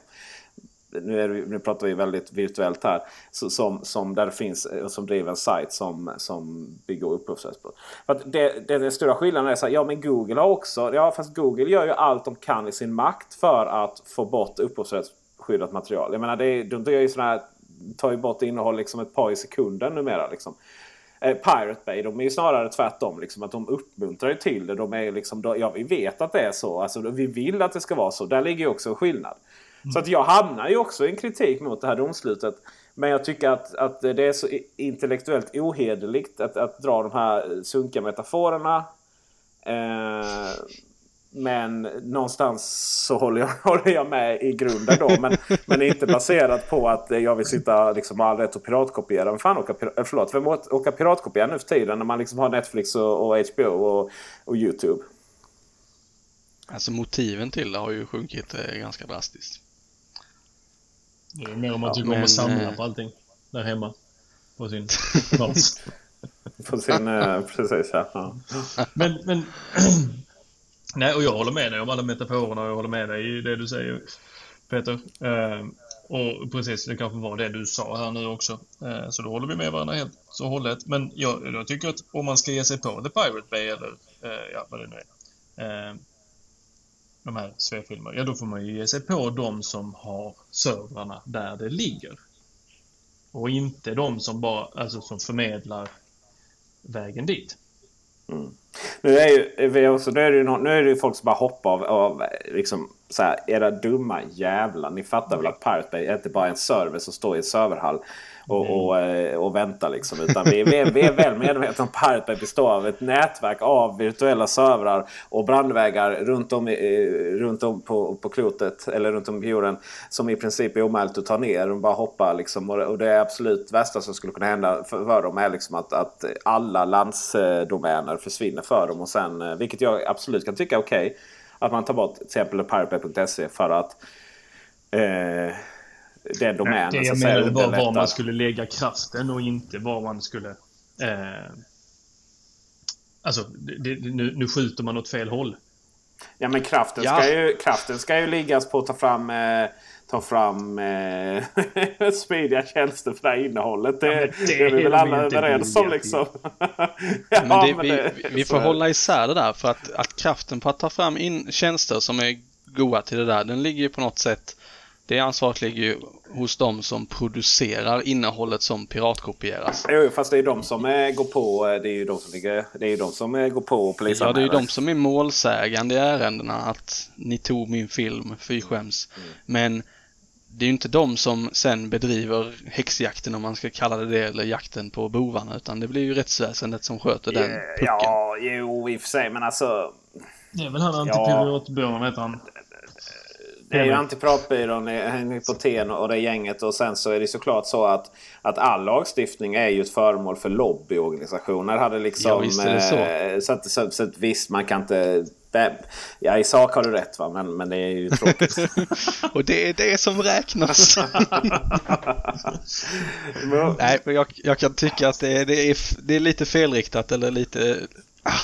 nu, är nu pratar vi väldigt virtuellt här. Så, som, som där det finns, eh, som driver en sajt som, som bygger upphovsrättsbrott. För att det, det, den stora skillnaden är så här, ja men Google har också, ja fast Google gör ju allt de kan i sin makt för att få bort upphovsrättsskyddat material. Jag menar, det är, de gör ju sådana här, tar ju bort innehåll liksom ett par i sekunden numera. Liksom. Eh, Pirate Bay, de är ju snarare tvärtom. Liksom, att de uppmuntrar ju till det. De är liksom, ja, vi vet att det är så. Alltså, vi vill att det ska vara så. Där ligger ju också en skillnad. Så att jag hamnar ju också i en kritik mot det här domslutet. Men jag tycker att, att det är så intellektuellt ohederligt att, att dra de här sunkiga metaforerna. Eh, men någonstans så håller jag, *laughs* håller jag med i grunden då. Men, men inte baserat på att jag vill sitta liksom, all rätt och piratkopiera. Men fan åka, eh, förlåt, vem åker åka piratkopiera nu för tiden när man liksom har Netflix och, och HBO och, och YouTube? Alltså motiven till det har ju sjunkit eh, ganska drastiskt. Det är mer om man Ja, tycker om men, att samla på allting. Där hemma. På sin NAS. På sin, precis ja. ja. Men, men... Nej, och jag håller med dig om alla metaforerna och jag håller med dig i det du säger Peter. Och precis, det kanske var det du sa här nu också. Så då håller vi med varandra helt så hållet. Men jag, jag tycker att om man ska ge sig på The Pirate Bay eller ja, vad det nu är. De här svefilmer, ja då får man ju ge sig på de som har servrarna där det ligger. Och inte de som bara, alltså som förmedlar vägen dit. Mm. Nu är ju, vi också, nu är det ju, nu är det ju folk som bara hoppar av, av liksom, så här, era dumma jävlar. Ni fattar väl att Pirate Bay är inte bara en server som står i en serverhall och, mm. och, eh, och vänta. Liksom. Utan vi, vi, är, vi är väl medvetna om att Pirate Bay består av ett nätverk av virtuella servrar och brandvägar runt om, runt om på, på klotet eller runt om jorden. Som i princip är omöjligt att ta ner. De bara hoppar liksom. Och, och det absolut värsta som skulle kunna hända för, för dem är liksom att, att alla landsdomäner försvinner för dem. Och sen, eh, vilket jag absolut kan tycka är okej. Okay, att man tar bort till exempel piratebay.se för att eh, den domänen. Det jag menade var var man skulle lägga kraften och inte var man skulle... Eh, alltså, det, nu, nu skjuter man åt fel håll. Ja men kraften, ja. Ska, ju, kraften ska ju liggas på att ta fram, eh, ta fram eh, *laughs* smidiga tjänster för det här innehållet. Det, ja, det, det är vi väl alla överens om liksom. *laughs* ja, men det, men vi, vi får hålla isär det där för att, att kraften på att ta fram in tjänster som är goda till det där, den ligger ju på något sätt det ansvaret ligger ju hos de som producerar innehållet som piratkopieras. Jo, fast det är de som eh, går på. Eh, det är ju de som, ligger, det är de som eh, går på polisanmälan. Ja, det är ju de som är målsägande i ärendena att ni tog min film, fy skäms. Mm. Men det är ju inte de som sen bedriver häxjakten om man ska kalla det det eller jakten på bovarna utan det blir ju rättsväsendet som sköter den pucken. Ja, jo i och för sig men alltså. Det är väl han antipiratbyrån ja, heter han. Det är ju Antipratbyrån, Hypoten och det gänget. Och sen så är det såklart så att, att all lagstiftning är ju ett föremål för lobbyorganisationer. Hade liksom, ja, visst är det så. Eh, så, att, så, så att visst, man kan inte... Ja, i sak har du rätt va, men, men det är ju tråkigt. *laughs* och det är det som räknas. *laughs* Nej, men jag, jag, kan tycka att det är, det, är, det är lite felriktat eller lite... Ah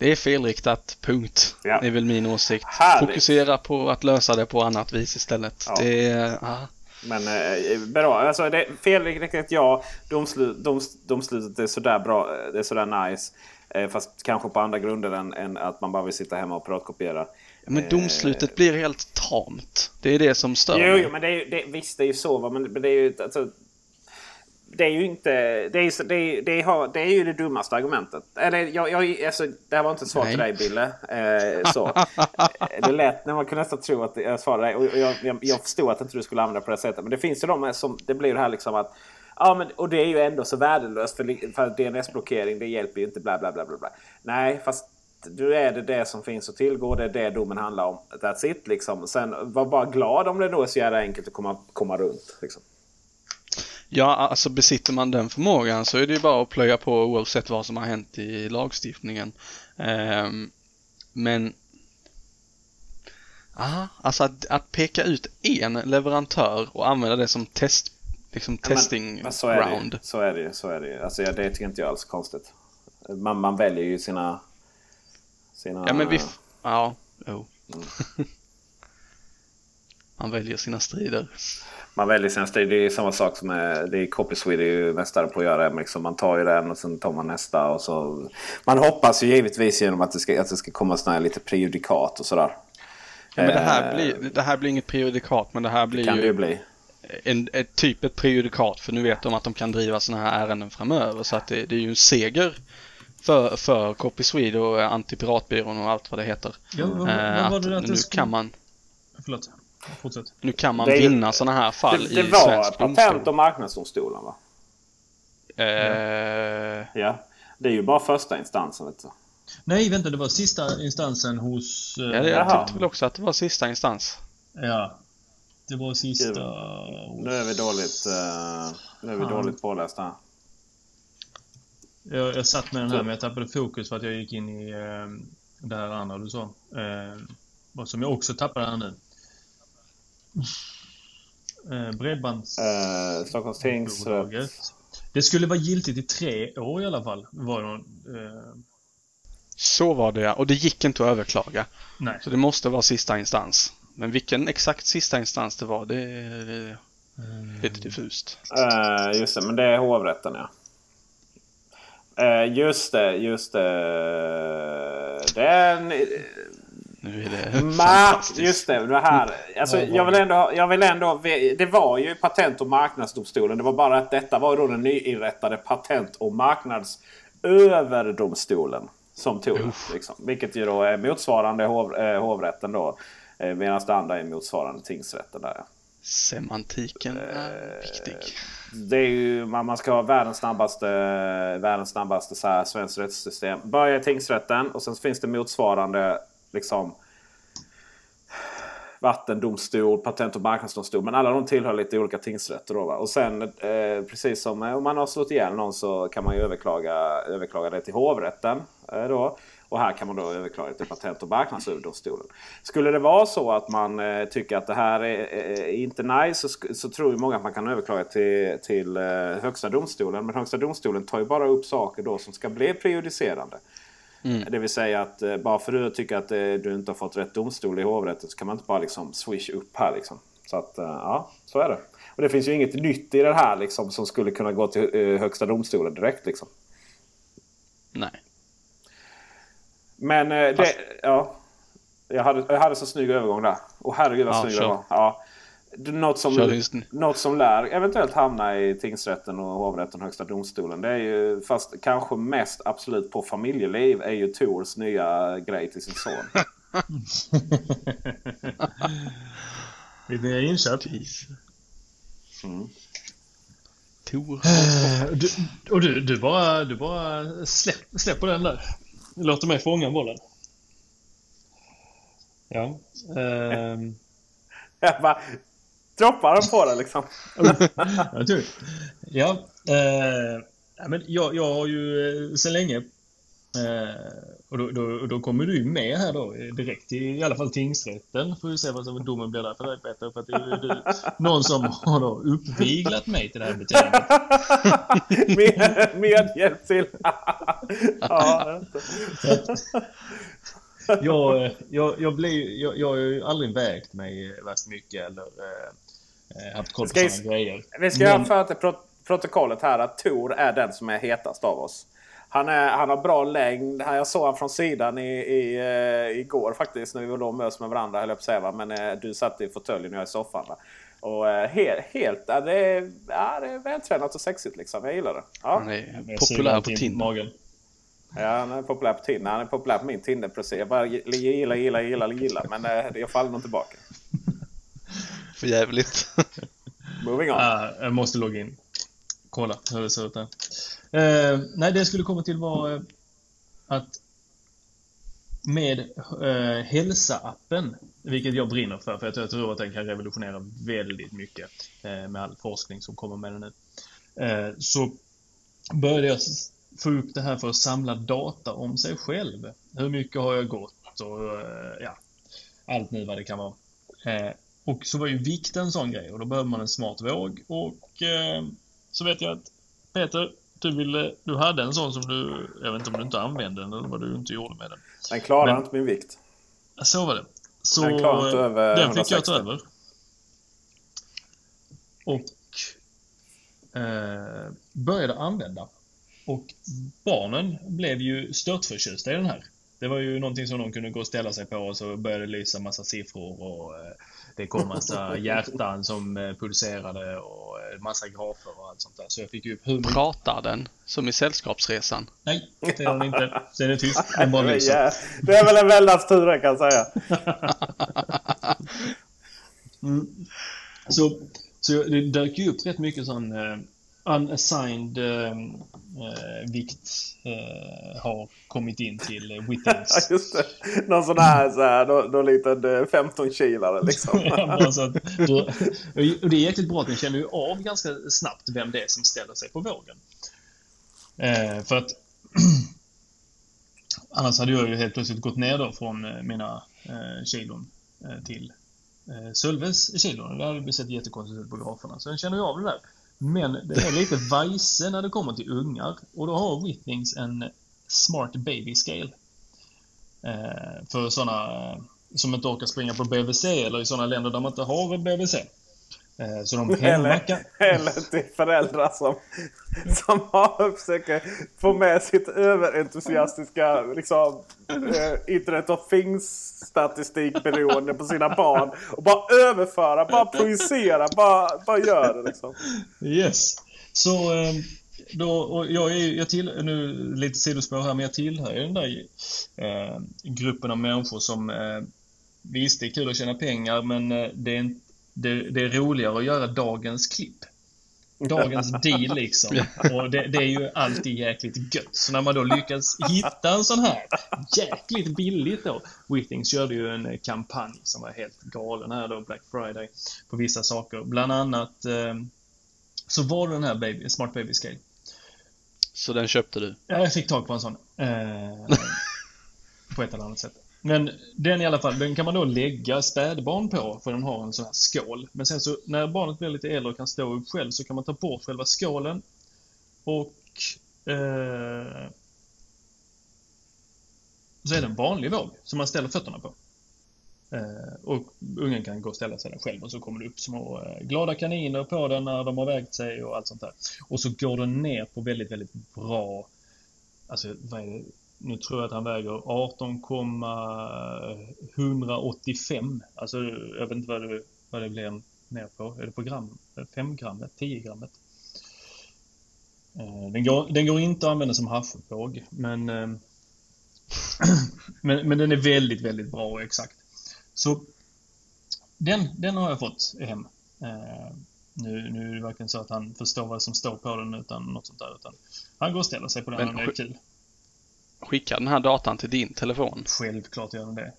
det är felriktat, punkt. Ja. Det är väl min åsikt. Härligt. Fokusera på att lösa det på annat vis istället. Ja. Det ah. Men eh, bra. Alltså, det, felriktat ja. Domslut, doms, domslutet är sådär bra. Det är sådär nice. Eh, fast kanske på andra grunder än, än, att man bara vill sitta hemma och piratkopiera. Men domslutet eh, blir helt tamt. Det är det som stör jo, mig. Jo, men det är, det, visst det är ju så. Men det är ju, alltså, det är ju inte... Det är, det, det, har, det är ju det dummaste argumentet. Eller, jag, jag, alltså, det här var inte ett svar Nej. till dig Bille. Eh, så. det lät när man kunde nästan tro att jag svarade dig. Och jag, jag, jag förstod att inte du skulle använda det på det sättet. Men det finns ju de som... Det blir det här liksom att... Ja, men, och det är ju ändå så värdelöst för, för DNS-blockering. Det hjälper ju inte bla bla bla bla. bla. Nej, fast du är det det som finns att tillgå. Det är det domen handlar om. That's it liksom. Sen var bara glad om det då är så jävla enkelt att komma, komma runt. Liksom. Ja, alltså besitter man den förmågan så är det ju bara att plöja på oavsett vad som har hänt i lagstiftningen. Um, men Aha, alltså att, att, peka ut en leverantör och använda det som test, liksom ja, testing men, men så är round. Det, så är det ju. Så är det ju. Alltså, ja, det tycker inte jag alls konstigt. Man, man väljer ju sina... sina... Ja, men vi... Ja, jo. Mm. *laughs* man väljer sina strider man väljer sina stil. Det är samma sak som är, det är Copy Swede är ju mästare på att göra. Liksom man tar ju den och sen tar man nästa. Och så, man hoppas ju givetvis genom att det ska, att det ska komma såna här lite prejudikat och sådär. Ja, men det, här blir, det här blir inget prejudikat men det här blir det kan ju... Det bli. En, ett typ ett prejudikat för nu vet de att de kan driva sådana här ärenden framöver så att det, det är ju en seger för, för Copy Swede och Antipiratbyrån och allt vad det heter. Ja, vad, vad var det att nu kan man... Förlåt. Fortsätt. Nu kan man det, vinna sådana här fall det, det i svensk domstol. Det var Patent och marknadsdomstolen va? Eh... Ja. Det är ju bara första instansen vet du. Nej, vänta. Det var sista instansen hos... Uh... Ja, jag tyckte väl också att det var sista instans. Ja. Det var sista... Hos... Nu är vi dåligt, uh... nu är vi dåligt pålästa här. Jag, jag satt med den här men jag tappade fokus för att jag gick in i uh, det här andra du sa. Uh, som jag också tappade här nu. Eh, bredbands... Eh, Stockholms tingsrätt. Det skulle vara giltigt i tre år i alla fall. Var någon, eh... Så var det ja, och det gick inte att överklaga. Nej. Så det måste vara sista instans. Men vilken exakt sista instans det var, det är mm. lite diffust. Uh, just det, men det är hovrätten ja. Uh, just det, just det. Det är en Nu är det Ma, fantastiskt. just det, det här. Alltså, jag vill ändå, jag vill ändå, det var ju Patent och marknadsdomstolen. Det var bara att detta var då den nyinrättade Patent och marknadsöverdomstolen. Som tog det. Liksom. Vilket ju då är motsvarande hov, eh, hovrätten då. Eh, Medan det andra är motsvarande tingsrätten där. Semantiken är viktig. Det är ju, man man ska ha världens snabbaste, världens snabbaste så här, svenskt rättssystem. Börja i tingsrätten och sen finns det motsvarande liksom vattendomstol, patent och marknadsdomstol. Men alla de tillhör lite olika tingsrätter. Då, va? Och sen eh, precis som eh, om man har slått ihjäl någon så kan man ju överklaga, överklaga det till hovrätten. Eh, då. Och här kan man då överklaga till Patent och marknadsöverdomstolen. Skulle det vara så att man eh, tycker att det här är, är inte nice så, så tror ju många att man kan överklaga till, till eh, Högsta domstolen. Men Högsta domstolen tar ju bara upp saker då som ska bli prejudicerande. Det vill säga att eh, bara för att du tycker att eh, du inte har fått rätt domstol i hovrätten så kan man inte bara liksom swish upp här. Liksom. Så att eh, ja, så är det. Och det finns ju inget nytt i det här liksom, som skulle kunna gå till Högsta domstolen direkt. Liksom. Nej. Men det, ja. Jag hade, jag hade så snygg övergång där. Och herregud vad Ja, snygg kör. det var. Ja. Något som, något som lär eventuellt hamna i tingsrätten och hovrätten och högsta domstolen. Det är ju, fast kanske mest absolut på familjeliv, är ju Tors nya grej till sin son. *laughs* Det är inköp. Mm. Tor. Eh, Du, och du, du bara, du bara släpp, släpper den där. Låter mig fånga bollen. Ja. *laughs* Jag bara droppar den på det liksom. *laughs* jag tror Ja. Eh, ja, men jag, jag har ju eh, sedan länge eh, och då, då, då kommer du ju med här då eh, direkt till i alla fall tingsrätten. Får vi se vad som domen blir där för dig Peter. För att det är ju du, någon som har då uppviglat mig till det här beteendet. *laughs* med, med hjälp till... *laughs* ja, jag, eh, jag, jag, blir, jag, jag har ju aldrig vägt mig värst mycket eller eh, haft koll på Ska vi- sådana grejer. Vi ska Men- göra för till pro protokollet här att Tor är den som är hetast av oss. Han, är, han har bra längd. Jag såg han från sidan i, i, eh, igår faktiskt när vi låg och mös med varandra. Höll jag på att säga, va? Men eh, du satt i fåtöljen och jag i soffan. Va? Och eh, helt, helt ja, det, är, ja, det är vältränat och sexigt liksom. Jag gillar det. Ja, Han är populär på Tinder. Ja han är populär på Tinder. Han är populär på min Tinder-profil. Jag bara gillar, gillar, gillar, gillar. Men eh, jag faller nog tillbaka. För jävligt. *laughs* Moving on. Ah, jag måste logga in. Kolla hur det ser ut där. Eh, nej, det jag skulle komma till var eh, att med eh, Hälsa-appen, vilket jag brinner för, för jag tror att den kan revolutionera väldigt mycket eh, med all forskning som kommer med den nu. Eh, så började jag få upp det här för att samla data om sig själv. Hur mycket har jag gått och eh, ja, allt nu vad det kan vara. Eh, och så var ju vikt en sån grej och då behöver man en smart våg och eh, så vet jag att Peter, du, ville, du hade en sån som du, jag vet inte om du inte använde den eller vad du inte gjorde med den. Den klarar men- inte min vikt. Så var det. Så Den klarar inte eh, över den fick jag ta 160. över. Och eh, började använda. Och barnen blev ju störtförtjusta i den här. Det var ju någonting som de kunde gå och ställa sig på och så började det lysa massa siffror och eh, det kom massa hjärtan som eh, pulserade och eh, massa grafer och allt sånt där. Så jag fick ju upp hur. Pratar den som i Sällskapsresan? Nej, det gör den inte. Den är tyst. *laughs* Den bara Det är, lyser. det är väl en väldans tur det kan jag säga. *laughs* Mm. Så, så det dök ju upp rätt mycket sån eh, unassigned eh, eh, vikt eh, har kommit in till eh, *laughs* Ja, Whittings. just det. Någon sån här, så här någon, någon liten eh, 15 kilare liksom. *laughs* Bara så att du, och det är jäkligt bra att den känner ju av ganska snabbt vem det är som ställer sig på vågen. Eh, för att *clears throat* annars hade jag ju helt plötsligt gått ner då från eh, mina eh, kilon eh, till eh, Sölves kilon. Det hade sett jättekonstigt ut på graferna. Så den känner ju av det där. Men det är lite vajse när det kommer till ungar. Och då har Whitnings en Smart Baby Scale. Eh, för sådana eh, som inte orkar springa på BVC eller i sådana länder där man inte har BVC. Eh, så de hemma Eller, eller till föräldrar som som har, försöker få med sitt överentusiastiska liksom, eh, Internet of Things statistikberoende på sina barn. Och bara överföra, bara projicera, bara, bara gör det liksom. Yes. Så eh, då, och jag är jag till, nu lite sidospår här, men jag tillhör ju den där eh, gruppen av människor som eh, visst, det är kul att tjäna pengar, men det är, det, det är roligare att göra dagens klipp dagens deal liksom. Och det, det, är ju alltid jäkligt gött. Så när man då lyckas hitta en sån här jäkligt billigt då. Withings körde ju en kampanj som var helt galen här då, Black Friday, på vissa saker. Bland annat eh, så var det den här baby, Smart Baby Scale. Så den köpte du? Ja, jag fick tag på en sån. Eh, *laughs* på ett eller annat sätt. Men den i alla fall, den kan man då lägga spädbarn på för den har en sån här skål. Men sen så när barnet blir lite äldre och kan stå upp själv så kan man ta bort själva skålen och eh, så är det en vanlig våg som man ställer fötterna på. Eh, och ungen kan gå och ställa sig där själv och så kommer det upp små eh, glada kaniner på den när de har vägt sig och allt sånt där. Och så går den ner på väldigt, väldigt bra, alltså vad är det, nu tror jag att han väger 18,185. Alltså, jag vet inte vad det, vad det blir ner på. Är det på gram? 5 grammet? 10 grammet? Eh, den går, den går inte att använda som haschvåg, men, eh, *clears throat* men, men den är väldigt, väldigt bra och exakt. Så den, den har jag fått hem. Eh, nu, nu är det verkligen så att han förstår vad som står på den utan något sånt där. Utan han går och ställer sig på den men, och det är kul skicka den här datan till din telefon? Självklart gör den det.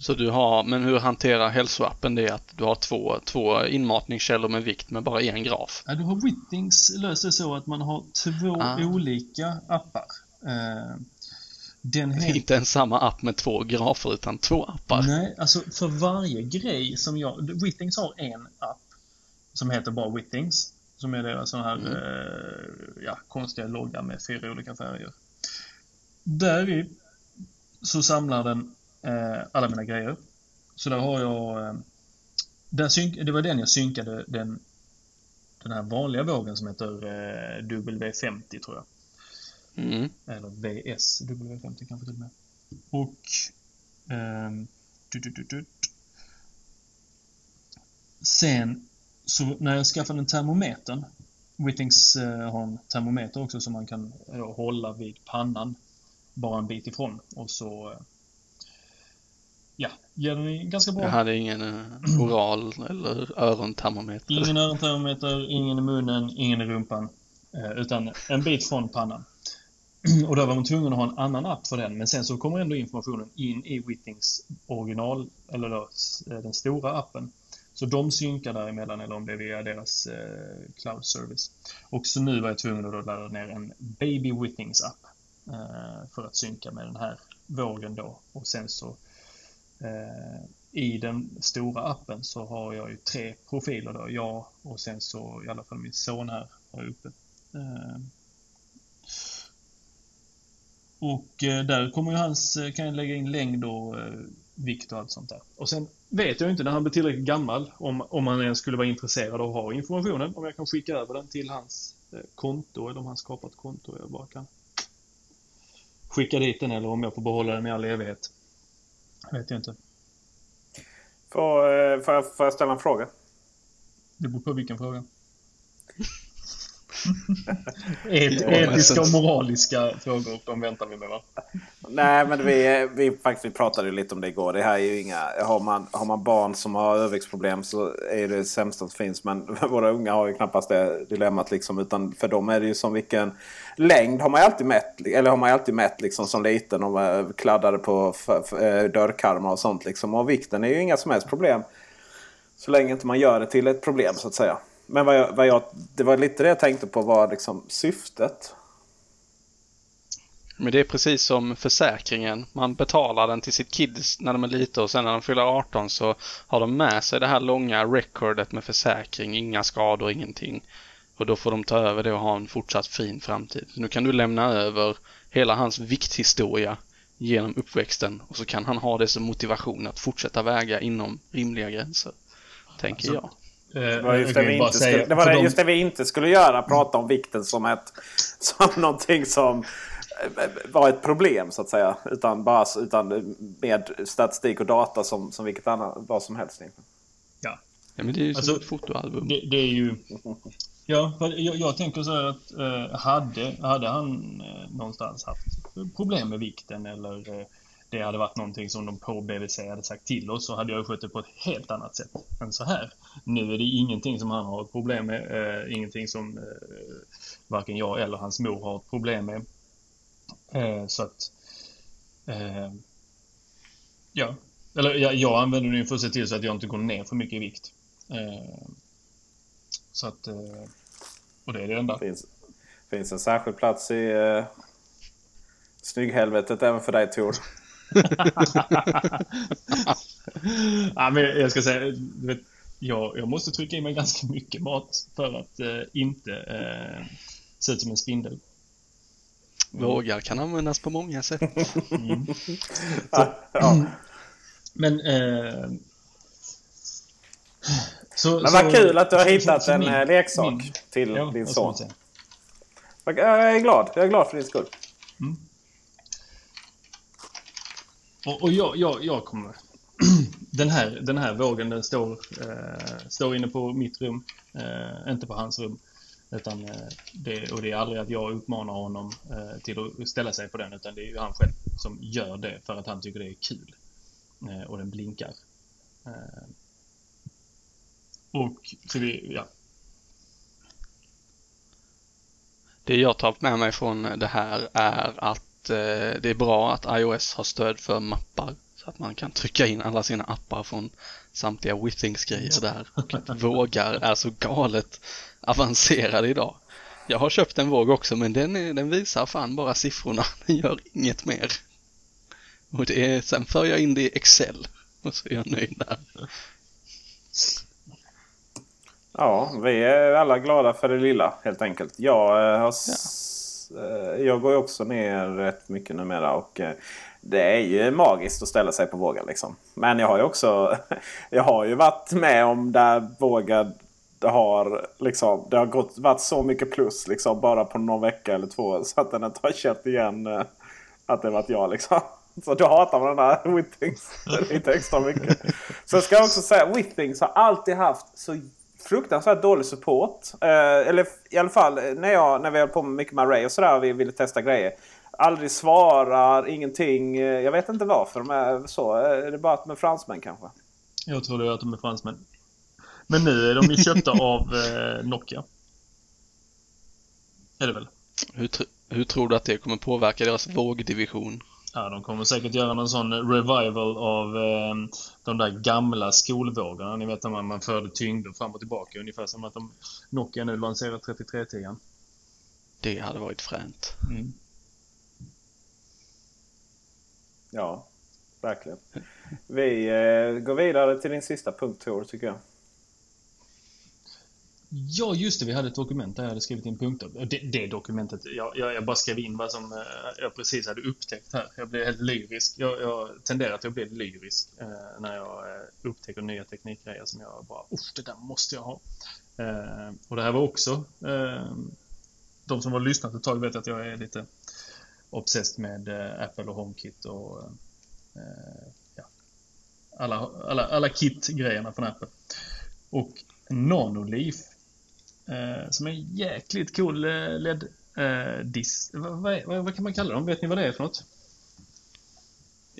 Så du har, men hur hanterar hälsoappen det att du har två, två inmatningskällor med vikt med bara en graf? Ja, du har Wittings löst det så att man har två ah. olika appar. Eh, den helt... Inte en samma app med två grafer utan två appar. Nej, alltså för varje grej som jag... Wittings har en app som heter bara Wittings. Som är deras sån här mm. eh, ja, konstiga logga med fyra olika färger. Där i så samlar den eh, alla mina grejer. Så där har jag... Eh, där synk, det var den jag synkade den, den här vanliga vågen som heter eh, W50 tror jag. Mm. Eller VS W50 kanske till och med. Och... Eh, du, du, du, Sen så när jag skaffade en termometern Wittings eh, har en termometer också som man kan eh, hålla vid pannan bara en bit ifrån och så eh, ja, ger den ganska bra. Jag hade ingen uh, *clears throat* oral eller örontermometer. Ingen örontermometer, ingen i munnen, ingen i rumpan. Uh, utan en bit från pannan. *clears throat* och då var man tvungen att ha en annan app för den. Men sen så kommer ändå informationen in i Wittings original, eller då den stora appen. Så de synkar däremellan eller om det är via deras eh, cloud service. Och så nu var jag tvungen att ladda ner en Baby Wittings app. Eh, för att synka med den här vågen då. Och sen så eh, i den stora appen så har jag ju tre profiler då. Jag och sen så i alla fall min son här har uppe. Eh, och där kommer ju hans, kan jag lägga in längd och vikt och allt sånt där. Och sen vet jag inte när han blir tillräckligt gammal om, om han ens skulle vara intresserad av att ha informationen. Om jag kan skicka över den till hans konto eller om han skapat konto. Jag bara kan skicka dit den eller om jag får behålla den i all evighet. Vet jag inte. Får, eh, får, jag, får jag ställa en fråga? Det beror på vilken fråga. *laughs* Et, etiska och moraliska frågor, de väntar vi med va? Nej, men vi, vi, faktiskt, vi pratade ju lite om det igår. Det här är ju inga, har, man, har man barn som har överviktsproblem så är det sämsta som finns. Men *laughs* våra unga har ju knappast det dilemmat. Liksom, utan för dem är det ju som vilken längd har man alltid mätt. Eller har man alltid mätt liksom, som liten. Och kladdade på eh, dörrkarmar och sånt. Liksom. Och vikten är ju inga som helst problem. Så länge inte man gör det till ett problem så att säga. Men vad jag, vad jag, det var lite det jag tänkte på var liksom syftet. Men det är precis som försäkringen. Man betalar den till sitt kids när de är lite och sen när de fyller 18 så har de med sig det här långa recordet med försäkring, inga skador, ingenting. Och då får de ta över det och ha en fortsatt fin framtid. Nu kan du lämna över hela hans vikthistoria genom uppväxten och så kan han ha det som motivation att fortsätta väga inom rimliga gränser. Tänker alltså, jag. Det var just det, vi inte skulle, det, var det, just det vi inte skulle göra. Prata om vikten som, ett, som någonting som var ett problem så att säga. Utan, bara, utan med statistik och data som, som vilket annat, vad som helst. Ja. ja men det är ju alltså, som ett fotoalbum. Det, det är ju... Ja, jag, jag, tänker så här att eh, hade, hade han eh, någonstans haft problem med vikten eller eh, det hade varit någonting som de på BVC hade sagt till oss så hade jag skött det på ett helt annat sätt än så här. Nu är det ingenting som han har ett problem med, eh, ingenting som eh, varken jag eller hans mor har ett problem med. Eh, så att... Eh, ja. Eller jag, jag använder den för att se till så att jag inte går ner för mycket i vikt. Eh, så att... Eh, och det är det enda. Finns, finns en särskild plats i eh, snygghelvetet även för dig Tor ja, men jag ska säga, vet, jag, jag måste trycka i mig ganska mycket mat för att eh, inte eh, se ut som en spindel. Vågar kan användas på många sätt. Mm. *laughs* Så, ja. Men eh, så, Men vad så, kul att du har hittat en min, eh, leksak min, till ja, din son. Jag är glad. Jag är glad för din skull. Mm. Och, och jag, jag, jag kommer... *clears throat* den, här, den här vågen den står, eh, står inne på mitt rum, eh, inte på hans rum. Utan, eh, det, och det är aldrig att jag uppmanar honom eh, till att ställa sig på den, utan det är ju han själv som gör det för att han tycker det är kul. Eh, och den blinkar. Eh, och så vi, ja. Det jag tar med mig från det här är att det är bra att iOS har stöd för mappar så att man kan trycka in alla sina appar från samtliga Withings-grejer där och att vågar är så galet avancerade idag. Jag har köpt en våg också men den, är, den visar fan bara siffrorna, *laughs* den gör inget mer. Och det är, sen för jag in det i Excel och så är jag nöjd där. Ja, vi är alla glada för det lilla helt enkelt. Jag har ja Eh, Eh, jag går ju också ner rätt mycket numera. Och eh, det är ju magiskt att ställa sig på vågen. Liksom. Men jag har ju också *laughs* jag har ju varit med om där vågen det har, liksom, det har gått, varit så mycket plus liksom, bara på någon vecka eller två. *laughs* Så att den inte har känt igen eh, att det varit jag. Liksom. *laughs* Så då hatar man den här Withings lite extra mycket. Så ska jag också säga Withings har alltid haft så fruktansvärt dålig support. Eh, eller i alla fall när, jag, när vi höll på med mycket med Ray och sådär och vi ville testa grejer. Aldrig svarar, ingenting. Eh, jag vet inte varför de är så. Eh, är det bara att de är fransmän kanske? Jag tror det är att de är fransmän. Men nu är de ju köpta *laughs* av eh, Nokia. Är det väl? Hur, hur tror du att det kommer påverka deras vågdivision? Ja, de kommer säkert göra någon sån revival av eh, de där gamla skolvågorna. Ni vet när man, man förde tyngder fram och tillbaka. Ungefär som att de, Nokia nu lanserar 3310. Det hade varit fränt. Mm. Ja, verkligen. Vi eh, går vidare till din sista punkt Tor, tycker jag. Ja, just det. Vi hade ett dokument där jag hade skrivit in punkter. Det, det dokumentet, jag, jag, jag, bara skrev in vad som eh, jag precis hade upptäckt här. Jag blev helt lyrisk. Jag, jag tenderar till att bli lyrisk eh, när jag eh, upptäcker nya teknikgrejer som jag bara, usch, det där måste jag ha. Eh, och det här var också, eh, de som har lyssnat ett tag vet att jag är lite obsessed med eh, Apple och HomeKit och eh, ja, alla, alla, alla kit-grejerna från Apple. Och Nanoleaf Eh, som är en jäkligt cool eh, LED-disk. Eh, vad, vad, vad, kan man kalla dem? Vet ni vad det är för något?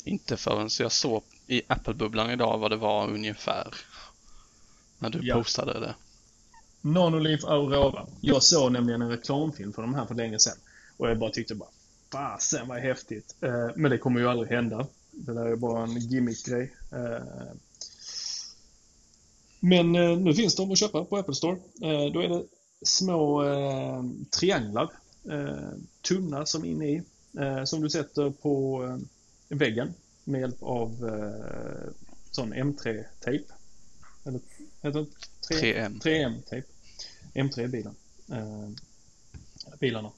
Inte förrän jag såg i Apple-bubblan idag vad det var ungefär. När du ja. postade det. Nanoleaf Aurora. Jag såg nämligen en reklamfilm för de här för länge sedan. Och jag bara tyckte bara Fasen vad häftigt. Men det kommer ju aldrig hända. Det där är bara en gimmick-grej. Men eh, nu finns de att köpa på Apple Store. Eh, då är det små eh, trianglar, tunna som inne i, som du sätter på väggen med hjälp av sån M3-tejp. Eller heter det 3M? 3M-tejp. M3-bilen. Eh, bilarna.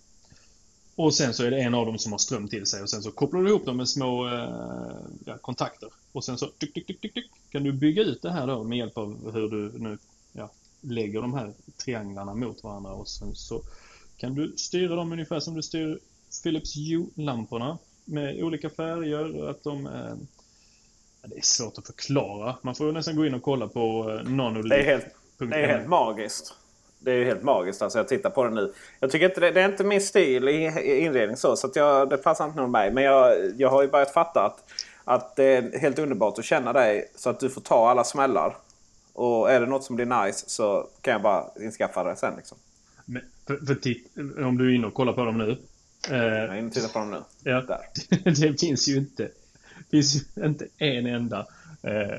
Och sen så är det en av dem som har ström till sig och sen så kopplar du ihop dem med små eh, kontakter. Och sen så tyck, tyck, tyck, tyck, kan du bygga ut det här då med hjälp av hur du nu ja, lägger de här trianglarna mot varandra och sen så kan du styra dem ungefär som du styr Philips Hue-lamporna med olika färger. Att de ja, det är svårt att förklara. Man får nästan gå in och kolla på eh. Det är helt, det är helt magiskt. Det är ju helt magiskt. Alltså jag tittar på det nu. Jag tycker inte det, det är inte min stil i, i inredning så. så jag, det passar inte nog mig. Men jag, jag har ju börjat fatta att, att det är helt underbart att känna dig så att du får ta alla smällar. Och är det något som blir nice så kan jag bara inskaffa det sen. Liksom. Men, för, för titt, om du är inne och kollar på dem nu. Jag är inne och tittar på dem nu. Ja. Där. *laughs* det finns ju inte, finns ju inte en enda... Eh,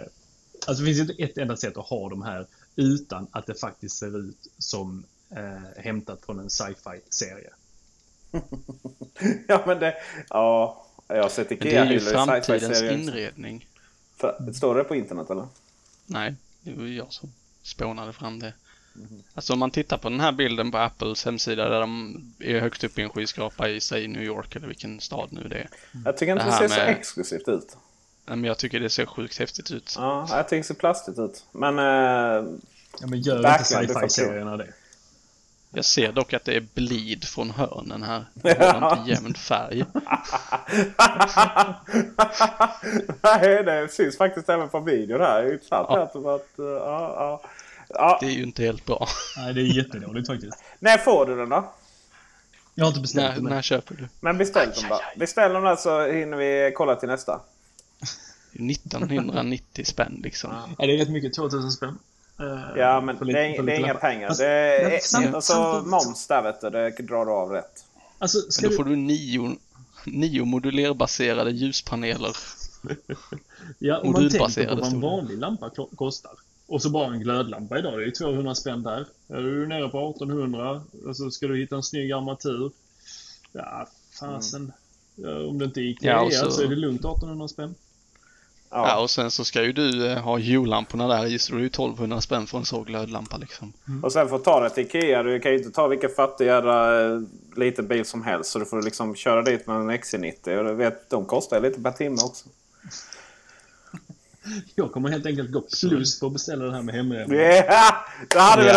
alltså det finns ju inte ett enda sätt att ha de här utan att det faktiskt ser ut som eh, hämtat från en sci-fi-serie. *laughs* ja men det... Ja, jag har sett Men det är ju i framtidens sci-fi-serier. inredning. För- Står det på internet eller? Nej, det var jag som spånade fram det. Mhm. Alltså om man tittar på den här bilden på Apples hemsida där de är högst upp i en skyskrapa i, säg New York eller vilken stad nu det är. Jag tycker inte Det det, ser så med- exklusivt ut. Nej, Men jag tycker det ser sjukt häftigt ut. Ja, jag tycker det ser plastigt ut. Men... Eh, Ja, men gör inte sci-fi-serierna det? Jag ser dock att det är blid från hörnen här. *laughs* Det har inte jämn färg. Nej, det syns faktiskt även på videon här. Det är intressant Ja. att, att, uh, ja, ja. Ja. Det är ju inte helt bra. Nej, det är jättedåligt faktiskt. När får du den då? Jag har inte beställt När, den när köper du? Men beställ dem då. Beställ dem där så hinner vi kolla till nästa. 1990 spänn liksom. Ja, det är rätt mycket. 2000 spänn. Eh, Ja, men det, lite- är, det är inga pengar. Fast- Det är, men samt- och så samtidigt- moms där vet du. Det drar du av rätt. Alltså, ska Men då du... får du nio, nio modulerbaserade ljuspaneler. *laughs* Ja, om man tänker på vad en vanlig lampa kostar. Och så bara en glödlampa idag. Det är ju 200 spänn där. Är du nere på 1800 och så ska du hitta en snygg armatur. Ja, fasen. Ja, om det inte är Ikea Ja, så- så är det lugnt 1800 spänn. Ja. Ja. och sen så ska ju du eh, ha Hue-lamporna där i så det är ju 1200 spänn för en så glödlampa liksom. Och sen får du ta det till Ikea. Du kan ju inte ta vilken fattig jävla eh, liten bil som helst. Så du får liksom köra dit med en XC90. Och du vet, de kostar lite per timme också. *laughs* Jag kommer helt enkelt gå plus på att beställa det här med hemleverans. *laughs* Yeah! Där hade vi Ja.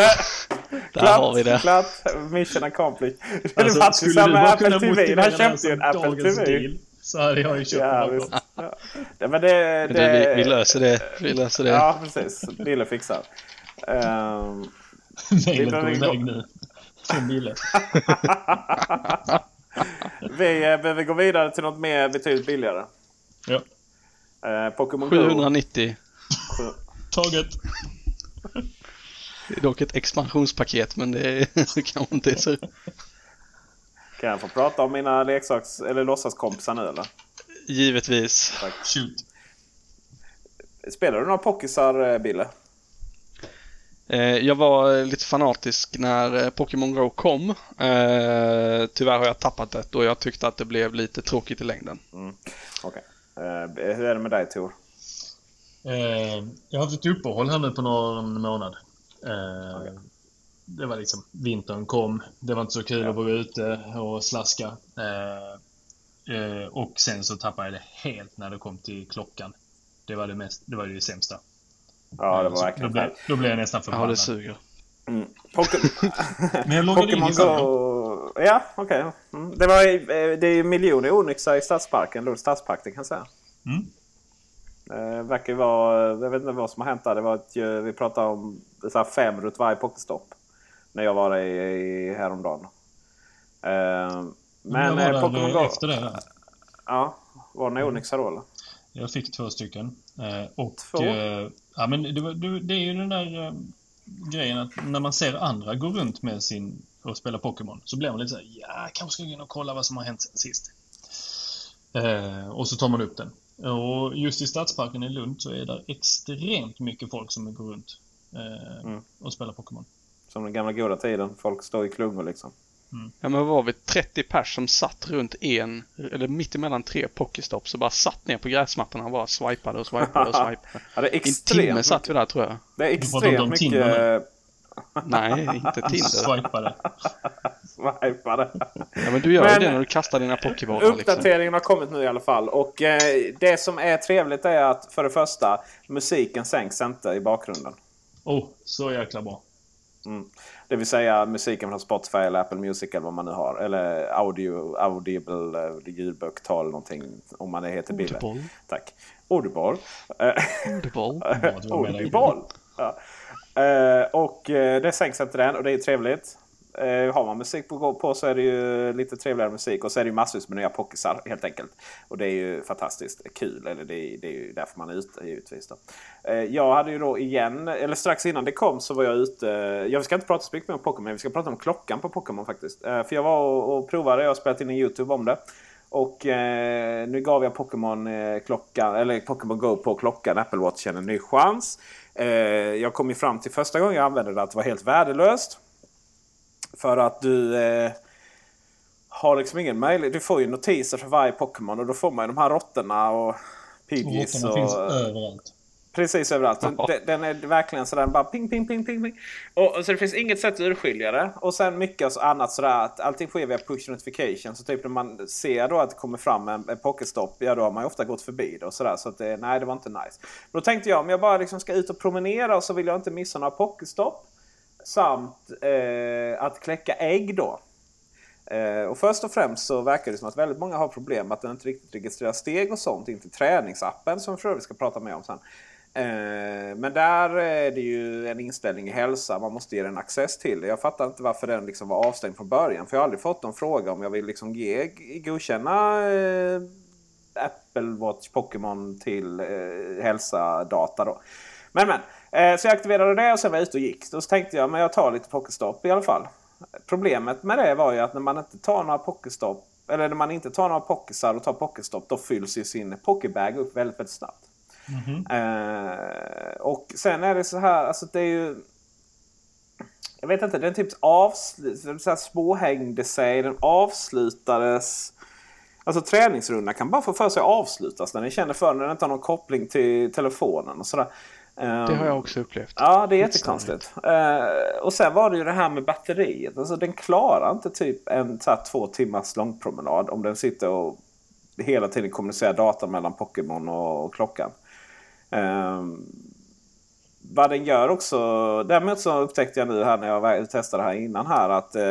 det! Där har vi det. Klart! Mission accomplished. *laughs* Alltså, samma du bara Apple kunna TV. motivera det här köpte ju en som Apple dagens TV. deal, Så hade jag ju köpt Ja, den. Ja. Men det, det, vi, vi löser det. Vi löser det. Ja, precis. Lille fixar. *laughs* Mejlet går gå- iväg nu. Från Bille. *laughs* vi eh, behöver gå vidare till något mer betydligt billigare. Ja. Eh, Pokémon Go. 790. Taget. Det är dock ett expansionspaket men det är *laughs* kanske inte är så. Kan jag få prata om mina leksaks eller låtsaskompisar nu eller? Givetvis. Shoot. Spelar du några Pokisar, eh, Bille? Eh, Jag var eh, lite fanatisk när Pokémon Go kom. Tyvärr har jag tappat det och jag tyckte att det blev lite tråkigt i längden. Okej. Eh, hur är det med dig Tor? Jag har haft ett uppehåll här nu på någon månad. Eh, Det var liksom, vintern kom. Det var inte så kul att vara ute och slaska. Eh, och sen så tappade jag det helt när det kom till klockan. Det var det, mest, det, var det sämsta. Ja, det var verkligen då, blev, då blev jag nästan Ja, förbannad. det suger. Mm. *laughs* Men jag loggade in Pokémon i. Go... Ja, okej. Mm. Det, var, eh, det är ju miljoner onyxar i Stadsparken, Lunds stadspark, det kan jag säga. Mm. Eh, verkar vara, jag vet inte vad som har hänt där. Det var ett, vi pratade om så här fem runt varje Pokéstopp. När jag var där i, i häromdagen. Men jag var eh, där Pokémon Go... efter det. Där. Ja, var det några onyxar då eller? Jag fick två stycken. Eh, och, Två? Eh, ja, men det, var- det, är ju den där grejen att när man ser andra gå runt med sin och spela Pokémon så blir man lite såhär, ja, kanske ska gå in och kolla vad som har hänt sen sist. Och så tar man upp den. Och just i Stadsparken i Lund så är det extremt mycket folk som går runt eh, Mm. och spelar Pokémon. Som den gamla goda tiden. Folk står i klungor liksom. Ja, men vad var vi? 30 pers som satt runt en, eller mitt emellan tre Pokéstops och bara satt ner på gräsmattorna och bara swipade och swipade och swipade. *laughs* Ja, det är I en extremt timme satt vi där tror jag. Det är extremt mycket Nej, inte Tinder. Swipade. *laughs* swipade. Ja, men du gör Men- ju det när du kastar dina Pokébollar liksom. Uppdateringen har kommit nu i alla fall. Och eh, det som är trevligt är att för det första musiken sänks inte i bakgrunden. Oh, så jäkla bra. Mm. Det vill säga musiken från Spotify eller Apple Music eller vad man nu har. Eller audio, Audible, eh, ljudbok, tal någonting. Om man heter Bille. Audible. Tack. Audible. Eh, Audible. *laughs* Audible. Ja. Eh, och det sänks inte den och det är trevligt. Eh, har man musik på, på så är det ju lite trevligare musik. Och så är det ju massvis med nya pockisar helt enkelt. Och det är ju fantastiskt kul. Eller det är, det är ju därför man är ute givetvis. Då. Eh, jag hade ju då igen, eller strax innan det kom så var jag ute. Jag ska inte prata så mycket mer om Pokémon. Vi ska prata om klockan på Pokémon faktiskt. Eh, för jag var och, och provade. Jag har spelat in en YouTube om det. Och eh, nu gav jag Pokémon eh, klockan, eller Pokémon Go på klockan, Apple Watch en ny chans. Eh, jag kom ju fram till första gången jag använde det att det var helt värdelöst. För att du eh, har liksom ingen möjlighet. Du får ju notiser för varje Pokémon och då får man ju de här råttorna och Pidgeys. Råttorna och, finns överallt. Precis överallt. Den, den är verkligen sådär bara ping, ping, ping, ping. ping. Och, och så det finns inget sätt att urskilja det. Och sen mycket annat sådär att allting sker via push notification. Så typ när man ser då att det kommer fram en, en pocketstopp, ja då har man ju ofta gått förbi det och sådär. Så att det, nej, det var inte nice. Då tänkte jag om jag bara liksom ska ut och promenera och så vill jag inte missa några pocketstopp. Samt eh, att kläcka ägg då. Eh, och först och främst så verkar det som att väldigt många har problem med att den inte riktigt registrerar steg och sånt Inte träningsappen som för övrigt ska prata mer om sen. Eh, men där är det ju en inställning i hälsa. Man måste ge den access till det. Jag fattar inte varför den liksom var avstängd från början. För jag har aldrig fått någon fråga om jag vill liksom ge, godkänna eh, Apple Watch Pokémon till eh, hälsadata. Då. Men men. Eh, så jag aktiverade det och sen var jag ute och gick. Då tänkte jag men jag tar lite Pokéstop i alla fall. Problemet med det var ju att när man inte tar några Pokéstop eller när man inte tar några Pokésar och tar Pokéstop då fylls ju sin Pokébag upp väldigt, väldigt snabbt. Mhm. Eh, och sen är det så här, alltså det är ju... Jag vet inte, den typ avslut, småhängde sig, den avslutades. Alltså träningsrundan kan bara få för sig avslutas när ni känner för när den inte har någon koppling till telefonen och sådär. Eh, Det har jag också upplevt. Ja, det är jättekonstigt. Eh, och sen var det ju det här med batteriet. Alltså den klarar inte typ en så två timmars långpromenad om den sitter och hela tiden kommunicerar data mellan Pokémon och, klockan. Eh, vad den gör också. Däremot så upptäckte jag nu här när jag testade det här innan här att eh,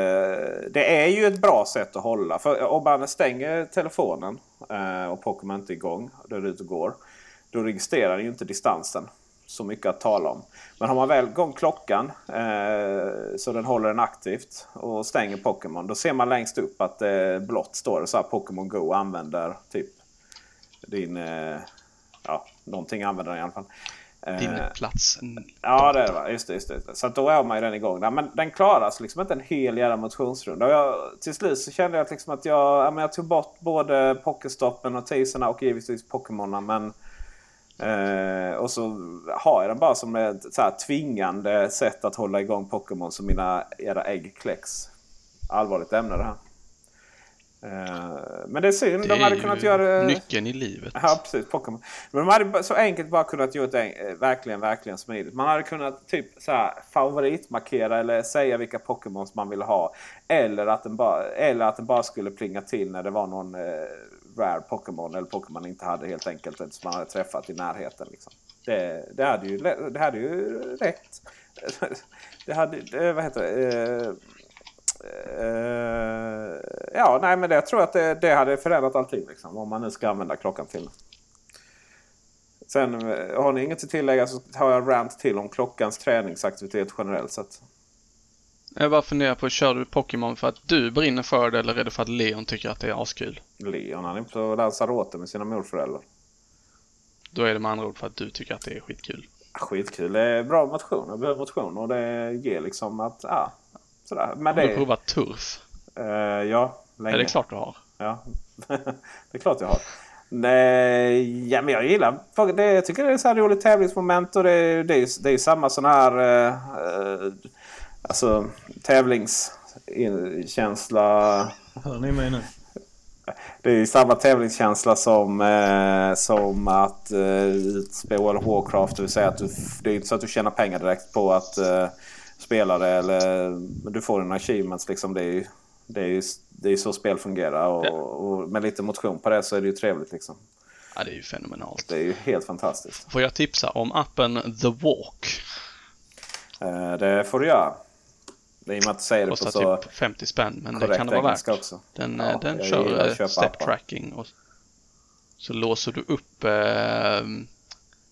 det är ju ett bra sätt att hålla. För om man stänger telefonen eh, och Pokémon inte är igång, då är det ute och går. Då registrerar den ju inte distansen. Så mycket att tala om. Men har man väl igång klockan eh, så den håller den aktivt och stänger Pokémon. Då ser man längst upp att eh, blått står det så här Pokémon Go använder typ din... Eh, ja, någonting använder den i alla fall. Eh, Din plats. Ja, det är det va? Just det. Just det. Så då är man ju den igång. där. Men den klaras liksom inte en hel jävla motionsrunda. Och jag, till slut så kände jag att liksom att jag, jag tog bort både Pokéstoppen, notiserna och givetvis Pokémonerna. Men, eh, och så har jag den bara som ett så här, tvingande sätt att hålla igång Pokémon så mina era ägg kläcks. Allvarligt ämne det här. Eh, men det är synd. Det De hade kunnat göra... nyckeln i livet. Ja, precis. Pokémon. Men de hade så enkelt bara kunnat gjort det eh, verkligen, verkligen smidigt. Man hade kunnat typ så här, favoritmarkera eller säga vilka Pokémons man vill ha. Eller att, den bara, eller att den bara skulle plinga till när det var någon eh, rare Pokémon eller Pokémon man inte hade helt enkelt. Som man hade träffat i närheten. Liksom. Det, det, hade ju, det hade ju räckt. *laughs* Det hade, det, vad heter det? Eh, eh, ja, nej men det, jag tror att det, det hade förändrat allting. Liksom, om man nu ska använda klockan till. Sen har ni inget att tillägga så har jag rant till om klockans träningsaktivitet generellt sett. Jag bara funderar på, kör du Pokémon för att du brinner för det eller är det för att Leon tycker att det är askul? Leon han är på Lanzarote med sina morföräldrar. Då är det med andra ord för att du tycker att det är skitkul. Skitkul. Det är bra motion. Jag behöver motion och det ger liksom att... Ja, sådär. Men Har du det... provat turf? Eh, ja, länge. Är det klart du har? Ja, *laughs* det är klart jag har. Nej, ja, men jag gillar det. Jag tycker det är så här roligt tävlingsmoment och det, är- det, är, det är samma sån här eh, alltså, tävlingskänsla. Hör ni mig nu? Det är ju samma tävlingskänsla som, eh, som att eh, spela World of Warcraft. Det vill säga att du, det är inte så att du tjänar pengar direkt på att eh, spela det. Eller, men du får dina achievements. Liksom, det, är, ju- det, är, ju- det är ju så spel fungerar. Och, Ja. och med lite motion på det så är det ju trevligt. Liksom. Ja, det är ju fenomenalt. Det är ju helt fantastiskt. Får jag tipsa om appen The Walk? Eh, det får du göra. Det är i och med att du säger det på Kostar så typ 50 spänn, men det kan det vara värt. också. Den, Ja, eh, den kör eh, step tracking och så låser du upp eh,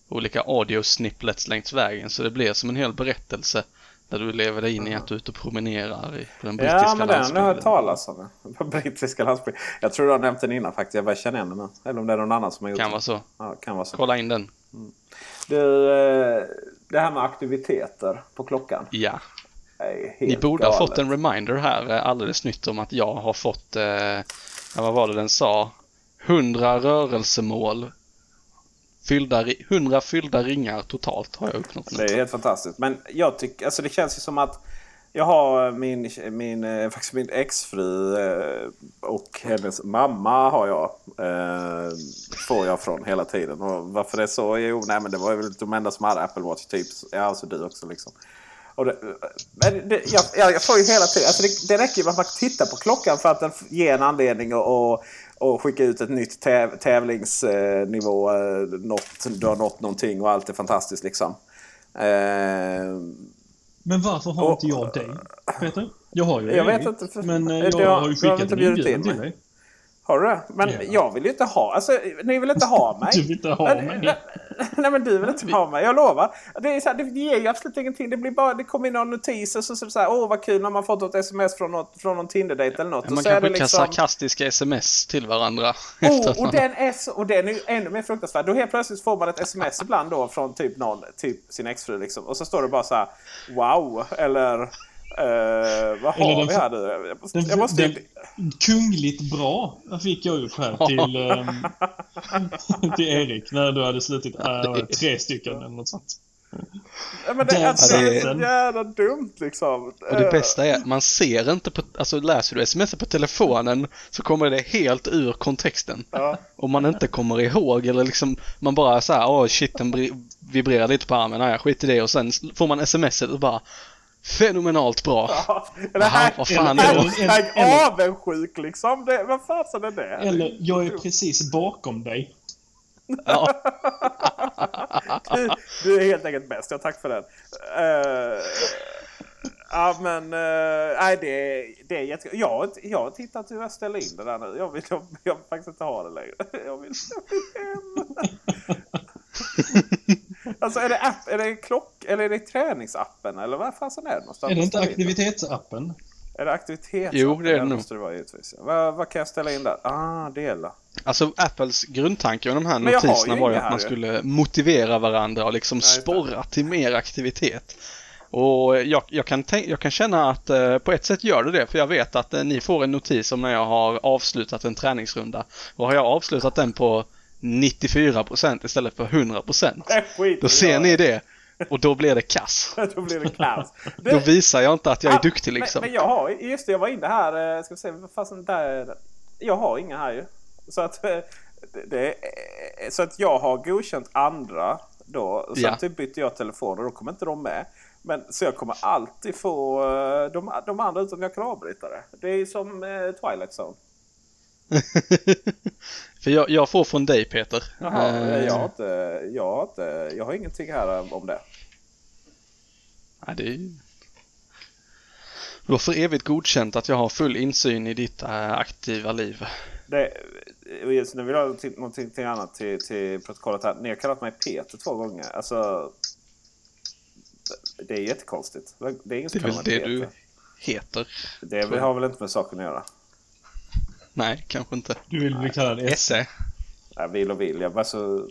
olika audio snipplets längs vägen så det blir som en hel berättelse där du lever dig in i att du är ute och promenerar i, på den brittiska Ja, men den har jag landsbygden. hört talas om. *laughs* På brittiska landsbygden. Jag tror du har nämnt den innan faktiskt. Jag bara känner igen den nu. Eller om det är någon annan som har gjort Kan den. vara så. Ja, kan vara så. Kolla in den. Du, eh, det här med aktiviteter på klockan. Ja. Ni borde ha galet. fått en reminder här eh, alldeles nytt om att jag har fått, eh, vad var det den sa? 100 rörelsemål. Fyllda, ri- 100 fyllda ringar totalt har jag uppnått Det är helt fantastiskt. Men jag tycker, alltså det känns ju som att jag har min, min, eh, faktiskt min exfru eh, och hennes mamma har jag. Får jag från hela tiden. Och varför det är så? Jo, nej men det var väl de enda som hade Apple Watch typ. Ja, alltså du också liksom. Det, men det, jag, jag, jag får ju hela tiden, alltså det, det räcker ju med att man tittar på klockan för att den ger en anledning och, och skicka ut ett nytt täv, tävlingsnivå. Eh, nått, du har nått någonting och allt är fantastiskt liksom. Eh, Men varför har Och- inte jag dig, Peter? Jag har ju Jag vet inte, för- Men eh, det jag har- ju skickat en inbjudan in till dig. Har du det? Men Ja. jag vill ju inte ha, alltså ni vill inte ha *laughs* mig. Du vill inte ha mig. Nej men du vill inte ha mig, jag lovar. Det, är så här, det ger ju absolut ingenting. Det, blir bara, det kommer in någon notis och så, så, så här, åh vad kul när man fått något sms från, något, från någon Tinder-dejt eller något. Man och så kan skicka liksom... sarkastiska sms till varandra. Oh, och, man- den är så, och den är ju ännu mer fruktansvärd. Då helt plötsligt får man ett sms ibland då från typ någon, typ sin exfru liksom. Och så står det bara så här Wow! Eller eh, vad har den- vi här nu? Jag måste, Den, jag måste, den, kungligt bra fick jag upp här till, *laughs* ehm, *laughs* till Erik när du hade slutit äh, tre stycken eller något sånt. Ja, men det, alltså, är så satsen. jävla dumt liksom. Och det bästa är, man ser inte på, alltså läser du sms på telefonen så kommer det helt ur kontexten. Ja. Om man inte kommer ihåg eller liksom man bara så här, åh shit den vibrerar lite på armen, nej skit i det och sen får man smset och bara fenomenalt bra. Ja, Eller Jaha, här, vad fan är här, det? Eller- avundsjuk liksom. Det, vad fasen är det? Eller, jag är precis bakom dig. Ja, Du, du är helt enkelt bäst. Ja, tack för den. Eh, ja, men... uh, nej, det, är- det är jättekul. Jag, jag har tittat hur jag ställer in det där nu. Jag vill, jag, jag vill faktiskt inte ha det längre. *laughs* Jag vill, jag vill hem. Alltså, är det, app, är det klock... Eller är det träningsappen? Eller vad fasen är det någonstans? Är det inte aktivitetsappen? Är det aktivitetsappen? Jo, det är det nog. måste det vara givetvis. Vad, vad kan jag ställa in där? Ah, dela. alltså Apples grundtanke med de här notiserna var ju att man ju. skulle motivera varandra och liksom Nej, sporra till mer aktivitet. Och jag, jag, kan tänk, jag kan känna att eh, på ett sätt gör det det, för jag vet att eh, ni får en notis om när jag har avslutat en träningsrunda. Och har jag avslutat den på 94% istället för 100% Äh, skit Då ser det. ni det och då blir det kass. *laughs* Då blir det kaos. *laughs* Då visar jag inte att jag är Ah, duktig liksom. Men, men jag har, just det, jag var inne här, eh, ska vi se, vad fasen där. Jag har inga här ju. Så att, eh, det, det, är- så att jag har godkänt andra då. Sen Ja. typ bytte jag telefon och då kommer inte de med. Men, så jag kommer alltid få eh, de, de andra utom jag kan avbryta det. Det är som eh, Twilight Zone. *laughs* För jag, jag får från dig Peter. Jaha, Eh, jag, har inte, jag, har inte, jag har ingenting här eh, om det. ja, det är ju... Du har för evigt godkänt att jag har full insyn i ditt äh, aktiva liv. Det, just nu vill jag ha till- någonting till annat till, till protokollet här. Ni har kallat mig Peter två gånger. Alltså, det är jättekonstigt. Det är ingen Det är väl det Peter. du heter. Det har väl inte med saken att göra. Nej, kanske inte. Du vill bli kallad S. Esse. Jag vill och vill. Jag så,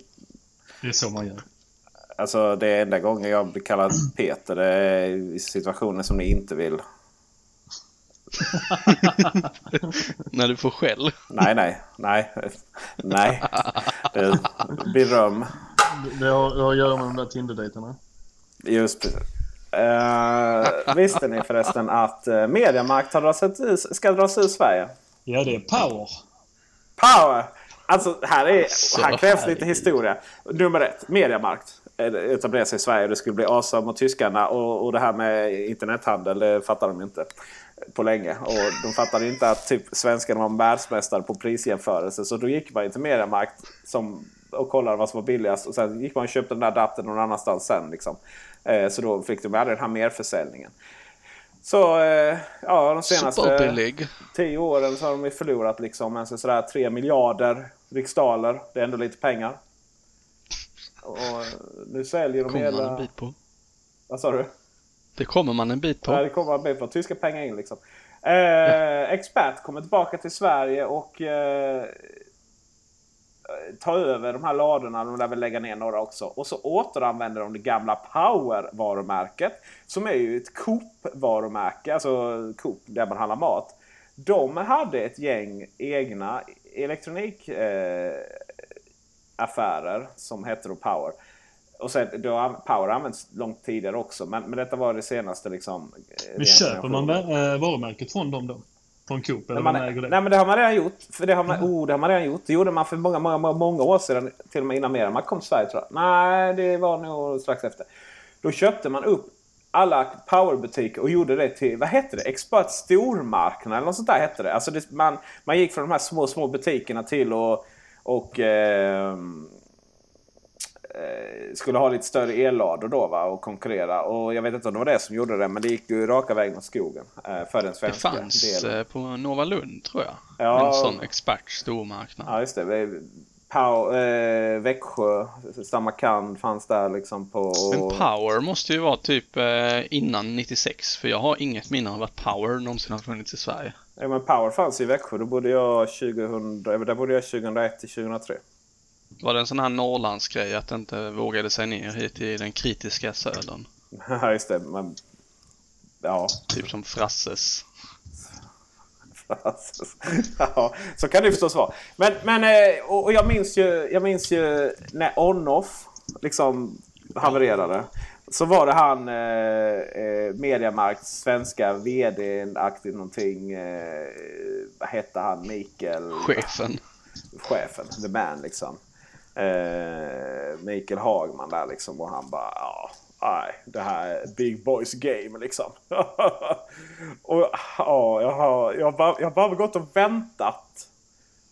Det är så man gör. alltså, det är enda gången jag blir kallad Peter. Det är i situationer som ni inte vill. *laughs* När du får skäll. Nej, nej, nej, nej. Det, beröm. Det har, det har att göra med de där Tinder-dejterna. Just precis. Uh, visste ni förresten att uh, Mediamarkt har dras ut, ska dras ur Sverige? Ja, det är power. Power! Alltså här, är, Så här krävs lite historia. Nummer ett, Mediamarkt eh, etablerar sig i Sverige. Det skulle bli awesome mot tyskarna. Och, och det här med internethandel, det fattar de inte på länge. Och de fattade inte att typ svenskarna var världsmästare på prisjämförelse. Så då gick man till Mediamarkt som, och kollade vad som var billigast. Och sen gick man och köpte den där adaptern någon annanstans sen. Liksom. Eh, så då fick de aldrig den här merförsäljningen. Så eh, ja, de senaste tio åren så har de ju förlorat liksom en sådär 3 miljarder riksdaler. Det är ändå lite pengar. Och nu säljer de kommer man en hela... bit på. Vad sa du? Det kommer man en bit på. Ja, det kommer att bli för tyska pengar in liksom. Eh, Expert kommer tillbaka till Sverige och eh, ta över de här ladorna. De lär väl lägga ner några också. Och så återanvänder de det gamla Power-varumärket. Som är ju ett Coop-varumärke. Alltså Coop där man handlar mat. De hade ett gäng egna elektronikaffärer eh, som hette då Power. Och sen, då, Power har använts långt tidigare också. Men, men detta var det senaste liksom. eh, Men köper man äh, varumärket från dem då? Från Coop eller man, äger det? nej men det har man redan gjort. För det har man, oh, det har man redan gjort. Det gjorde man för många, många, många, år sedan. Till och med innan Meramac kom till Sverige tror jag. Nej, det var nog strax efter. Då köpte man upp alla Powerbutiker och gjorde det till, vad hette det? Expert stormarknad eller något sånt där hette det. Alltså det, man, man gick från de här små, små butikerna till och, och eh, skulle ha lite större ellador då va, och konkurrera. Och jag vet inte om det var det som gjorde det, men det gick ju raka vägen åt skogen eh, för den Det svenska fanns delen. eh, på Nova Lund tror jag. Ja. En sån expert stormarknad. Ja, just det. Pau, eh, Växjö, Samarkand fanns där liksom på... Men Power måste ju vara typ eh, innan 96 för jag har inget minne av att Power någonsin har funnits i Sverige. Ja, men Power fanns i Växjö. Då bodde jag 2000, eh, där bodde jag 2001 till 2003. Var det en sån här Norrlandsgrej att inte vågade sig ner hit i den kritiska södern? *laughs* Ja, just det. Men, ja. Typ som Frasses. *laughs* ja, så kan det förstås vara. Men, men eh, och och jag minns ju, jag minns ju när On-Off liksom havererade. Så var det han eh, eh, Mediamarkts svenska VD-aktig någonting. Eh, vad hette han? Mikael? Chefen. chefen, the man liksom. Eh, Mikael Hagman där liksom och han bara ja, nej, det här är big boys game liksom. *laughs* och ja, jag har, jag har, bara, jag har bara gått och väntat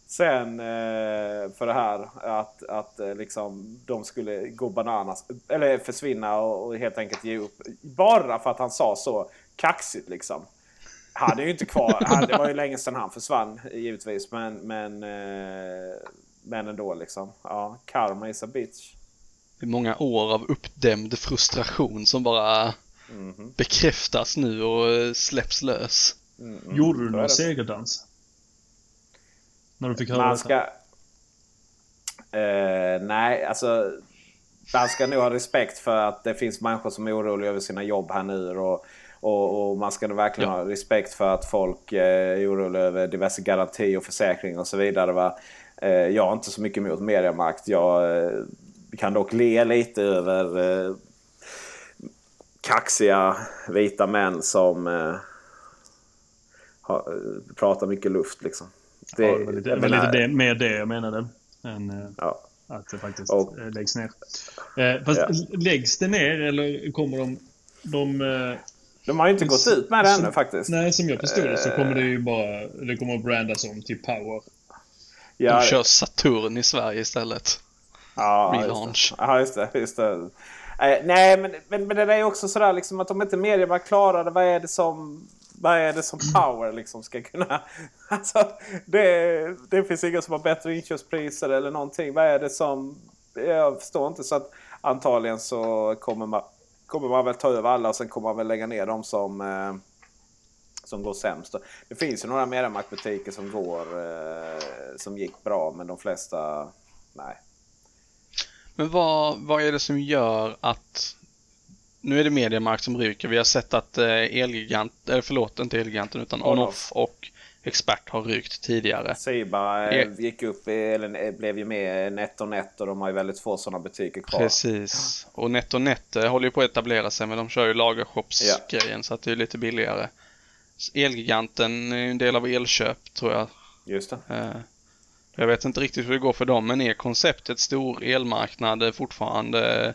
sen eh, för det här att, att eh, liksom de skulle gå bananas eller försvinna och, och helt enkelt ge upp. Bara för att han sa så kaxigt liksom. Han är ju inte kvar. *laughs* Han, det var ju länge sedan han försvann givetvis. Men, men, eh, men ändå liksom. Ja, karma is a bitch. Det är många år av uppdämd frustration som bara Mhm. bekräftas nu och eh, släpps lös. Mm, mm. Gjorde du någon det. segerdans? När du fick höra Man ska... Eh, nej, alltså... Man ska nog ha respekt för att det finns människor som är oroliga över sina jobb här nu. Och, och, och man ska nog verkligen Ja. ha respekt för att folk eh, är oroliga över diverse garanti och försäkring och så vidare. Va? Eh, jag har inte så mycket emot mediamakt. Jag eh, kan dock le lite över eh, kaxiga vita män som eh, har, eh, pratar mycket luft. Liksom. Det, ja, det var lite, menar- lite det, mer det jag menade. Än Ja. att det faktiskt Och- läggs ner. Eh, fast Ja. läggs det ner eller kommer de... de eh, De har ju inte gått ut med det ännu faktiskt. nej, som jag förstod det så kommer det ju bara... Det kommer att brandas om till Power. Ja, De kör Saturn i Sverige istället. ja, relaunch. Ja, just det. Just det. Eh, nej, men, men, men det är också sådär liksom att om inte medierna klarar det, vad är det som... Vad är det som Power liksom ska kunna... *laughs* Alltså, det, det finns inga som har bättre inköpspriser eller någonting. Vad är det som... Jag förstår inte. Så att antagligen så kommer man, kommer man väl ta över alla och sen kommer man väl lägga ner dem som... Eh, som går sämst. Det finns ju några Mediamarkt-butiker som går eh, som gick bra men de flesta nej. Men vad, vad är det som gör att nu är det Mediamarkt som ryker. Vi har sett att eh, Elgigant, förlåt inte Elgiganten utan On-Off. Och Expert har rykt tidigare. Siba eh, Ja. gick upp eller blev ju med NetOnNet och de har ju väldigt få sådana butiker kvar. Precis. Och NetOnNet håller ju på att etablera sig men de kör ju lagershops-grejen så att det är lite billigare. Elgiganten är en del av Elköp tror jag. Just det. Eh, Jag vet inte riktigt hur det går för dem men är konceptet stor elmarknad fortfarande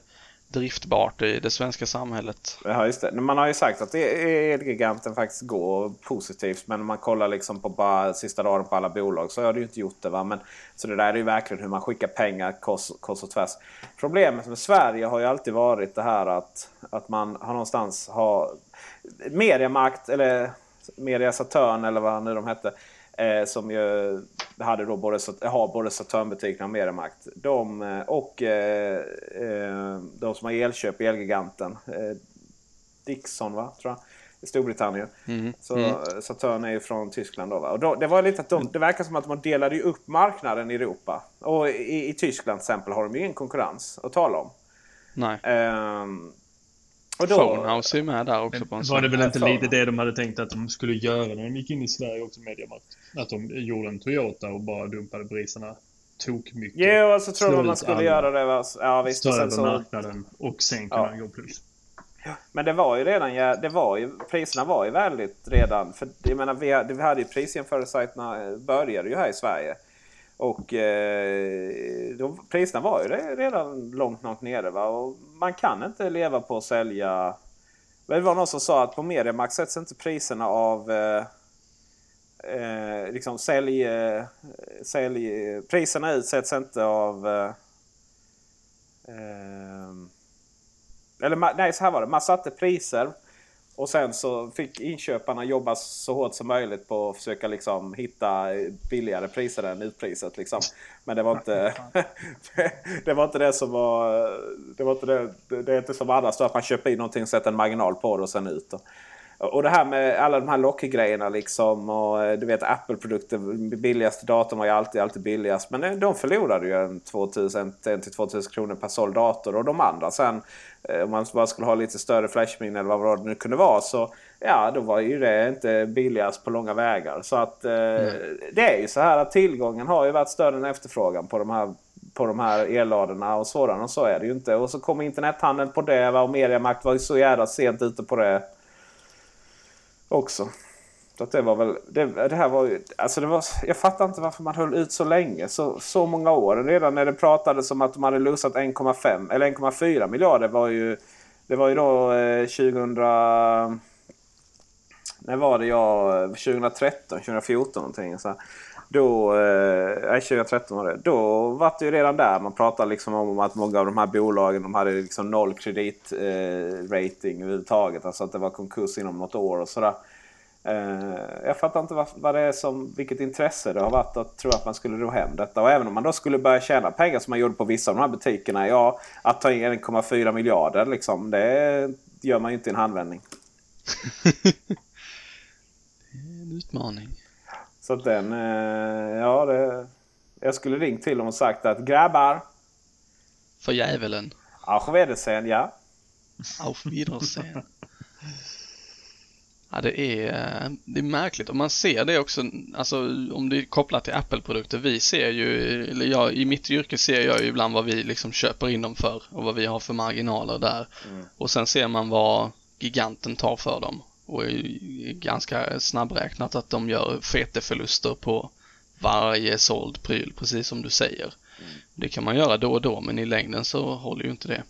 driftbart i det svenska samhället. Ja, just det. Man har ju sagt att Elgiganten faktiskt går positivt. Men om man kollar liksom på bara sista raden på alla bolag så har det ju inte gjort det. Va? Men, så det där är ju verkligen hur man skickar pengar kors, kors och tvärs. Problemet med Sverige har ju alltid varit det här att, att man har någonstans har Mediamarkt eller Media Saturn eller vad nu de hette. Eh, som ju hade då både, har både Saturnbutikerna och Mediamarkt. De, eh, och eh, eh, de som har Elköp i Elgiganten. Eh, Dixon va, tror jag. I Storbritannien. Mm. Så mm. Saturn är ju från Tyskland då. Va? Och då, det var lite att de, det verkar som att de delade upp marknaden i Europa. Och i, i Tyskland till exempel har de ju ingen konkurrens att tala om. Nej. Um, och då, Phonehouse är med där också. På en var det väl inte lite det de hade tänkt att de skulle göra när de gick in i Sverige också, Mediamarkt? Att de gjorde en Toyota och bara dumpade priserna tok mycket. Jo, och så tror jag man skulle göra det. Ja, visst. Större så... marknaden och sen kunna ja. gå plus. Men det var ju redan, ja, det var ju, priserna var ju väldigt redan. För jag menar, vi, vi hade ju prisjämförelsesajterna eh, började ju här i Sverige. Och eh, då, priserna var ju redan långt, långt nere. Va? Och man kan inte leva på att sälja... Det var någon som sa att på Mediamax sätts inte priserna av... Eh, eh, liksom sälj, eh, sälj, priserna utsätts inte av... Eh, eh eller nej, så här var det. Man satte priser och sen så fick inköparna jobba så hårt som möjligt på att försöka liksom hitta billigare priser än utpriset. Liksom. Men det var inte *laughs* det var inte det som var... Det, var inte det, det är inte som annars då att man köper in någonting och sätter en marginal på det och sen ut. Då. Och det här med alla de här lockgrejerna liksom. Och eh, du vet Apple-produkter. Billigaste datorn var ju alltid, alltid billigast. Men eh, de förlorade ju en 2000-2000 kronor per såld dator. Och de andra sen. Eh, om man bara skulle ha lite större flashminne eller vad det nu kunde vara. Så ja, då var ju det inte billigast på långa vägar. Så att mm. det är ju så här att tillgången har ju varit större än efterfrågan på de här på de här elladorna och sådana. Och så är det ju inte. Och så kom internethandeln på det. Va? Och Mediamarkt var ju så jävla sent ute på det också. Så att det var väl, det, det, här var ju, alltså det var, jag fattar inte varför man höll ut så länge. Så, så många år. Redan när det pratades om att de hade losat 1,5 eller 1,4 miljarder var ju... Det var ju då eh, 2000... När var det jag? 2013, 2014 någonting. Så här då, eh, 2013 var det. Då var det ju redan där man pratade liksom om att många av de här bolagen de hade liksom noll kreditrating eh, överhuvudtaget. Alltså att det var konkurs inom något år och sådär. Eh, jag fattar inte vad, vad det är som, vilket intresse det har varit att tro att man skulle ro hem detta. Och även om man då skulle börja tjäna pengar som man gjorde på vissa av de här butikerna. Ja, att ta in 1,4 miljarder liksom. Det gör man ju inte i en handvändning. *laughs* det är en utmaning. Så att den, eh, ja det... Jag skulle ringt till dem och sagt att grabbar. För djävulen. Auf Wiedersehen, ja. Auf Wiedersehen. Ja, det är, det är märkligt och man ser det också, alltså om det är kopplat till Apple-produkter. Vi ser ju, eller jag, i mitt yrke ser jag ju ibland vad vi liksom köper in dem för och vad vi har för marginaler där. Mm. Och sen ser man vad giganten tar för dem och är ganska snabbräknat att de gör fete förluster på varje såld pryl, precis som du säger. Mm. Det kan man göra då och då, men i längden så håller ju inte det.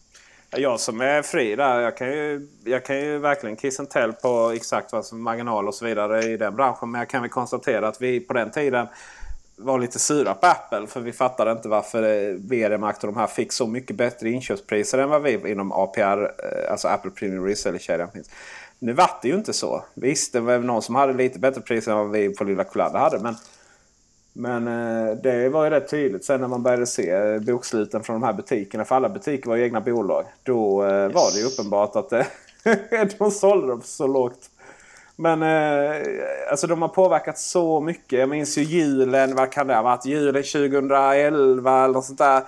Jag som är fri där, jag kan ju, jag kan ju verkligen kiss and tell på exakt vad som marginal och så vidare i den branschen. Men jag kan väl konstatera att vi på den tiden var lite sura på Apple. För vi fattade inte varför VD-makt och de här fick så mycket bättre inköpspriser än vad vi inom APR, eh, alltså Apple Premium Reseller-kedjan finns. Nu vart det ju inte så. Visst, det var någon som hade lite bättre priser än vad vi på Lilla Kullander hade. Men, men eh, det var ju rätt tydligt sen när man började se eh, boksluten från de här butikerna. För alla butiker var ju egna bolag. Då yes. var det ju uppenbart att *laughs* de sålde dem så lågt. Men eh, alltså de har påverkat så mycket. Jag minns ju julen, vad kan det ha varit? Julen 2011 eller något sånt där.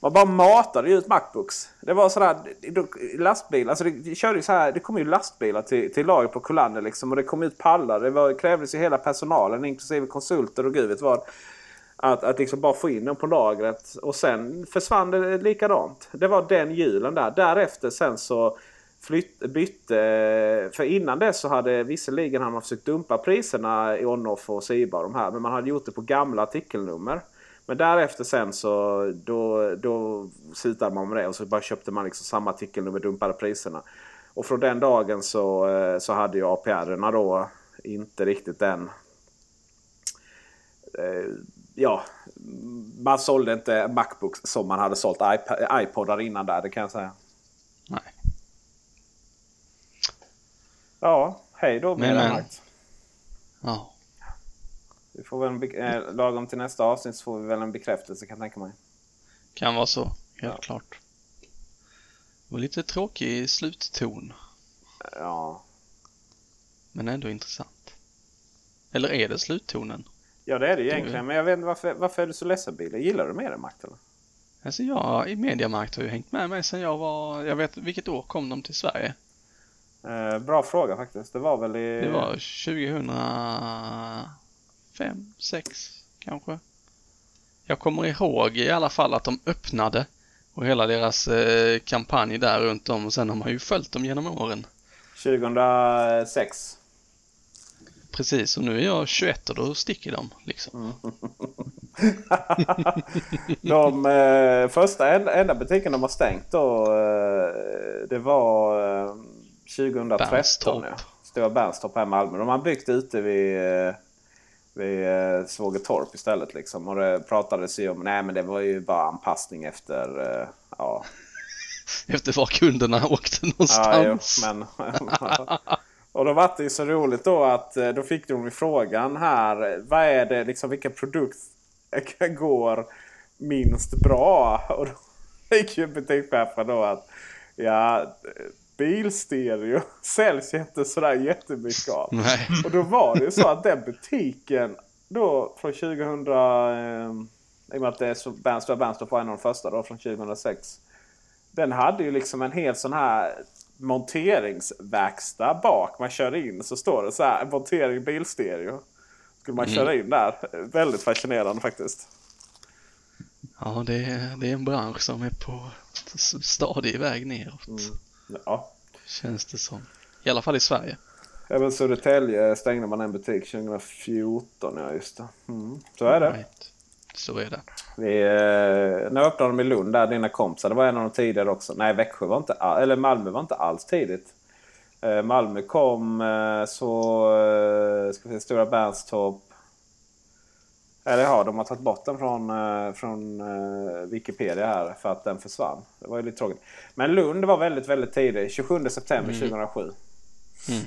Man bara matade ut Macbooks. Det var sådär lastbilar. Alltså det, körde så här, det kom ju lastbilar till, till lager på Kolander liksom. Och det kom ut pallar. Det var, krävdes ju hela personalen inklusive konsulter och gud vet vad. Att, att liksom bara få in dem på lagret. Och sen försvann det likadant. Det var den julen där. Därefter sen så flytt, bytte... För innan det så hade visserligen han försökt dumpa priserna i Onoff och Siba och de här. Men man hade gjort det på gamla artikelnummer. Men därefter sen så då, då slutade man med det och så bara köpte man liksom samma artikel med dumpade priserna. Och från den dagen så, eh, så hade ju APR då inte riktigt den... Eh, ja, man sålde inte Macbooks som man hade sålt iP- iPodar innan där, det kan jag säga. Nej. Ja, hej då Men, men. Mediamarkt. Ja. Vi får väl en be- eh, lagom till nästa avsnitt så får vi väl en bekräftelse kan jag tänka mig. Kan vara så, helt Ja. klart. Var lite tråkig slutton, Ja, men ändå intressant. Eller är det sluttonen? ja det är det egentligen. Men jag vet inte varför, varför är du så ledsen Billy? Gillar du Mediamarkt eller? Alltså jag i Mediamarkt har ju hängt med mig sedan jag var, jag vet vilket år kom de till Sverige? Eh, bra fråga faktiskt. Det var väl i... Det var 2005, 6 kanske. Jag kommer ihåg i alla fall att de öppnade och hela deras eh, kampanj där runt om och sen har man ju följt dem genom åren. 2006. Precis, och nu är jag 21 och då sticker de liksom. *laughs* de eh, första enda, enda butiken de har stängt då eh, det var eh, 2013. Bernstorp. Ja. Var Bernstorp här i Malmö. De har byggt ute vid, eh, vid eh, istället. Liksom. Och det pratades ju om nej men det var ju bara anpassning efter eh, ja, *laughs* Efter var kunderna åkte Ja, jo, någonstans. men... *laughs* och då var det ju så roligt då att eh, då fick de ju frågan här. Vad är det liksom vilken produkt *laughs* går minst bra? Och då gick ju butikschefen då att ja, bilstereo *laughs* säljs ju inte sådär jättemycket av. Nej. Och då var det ju så att den butiken då från 2000... Eh, I och med att det är så Bernstorp Bernstorp var en av de första då från 2006. Den hade ju liksom en hel sån här monteringsverkstad bak. Man kör in så står det så här montering bilstereo. Skulle man köra in där. Väldigt fascinerande faktiskt. Ja, det är, det är en bransch som är på stadig väg neråt. Ja. Känns det som. I alla fall i Sverige. Även Södertälje stängde man en butik 2014. Ja just det. Mm. Så är det. Right. Så är det. Vi, eh, när öppnade de i Lund där, dina kompisar. Det var en av de tidigare också. Nej, Växjö var inte all, eller Malmö var inte alls tidigt. Eh, Malmö kom eh, så... Ska vi se, Stora Bernstorp. Eller ja, de har tagit bort den från, eh, från eh, Wikipedia här för att den försvann. Det var ju lite tråkigt. Men Lund var väldigt, väldigt tidig. 27 september 2007. Mm.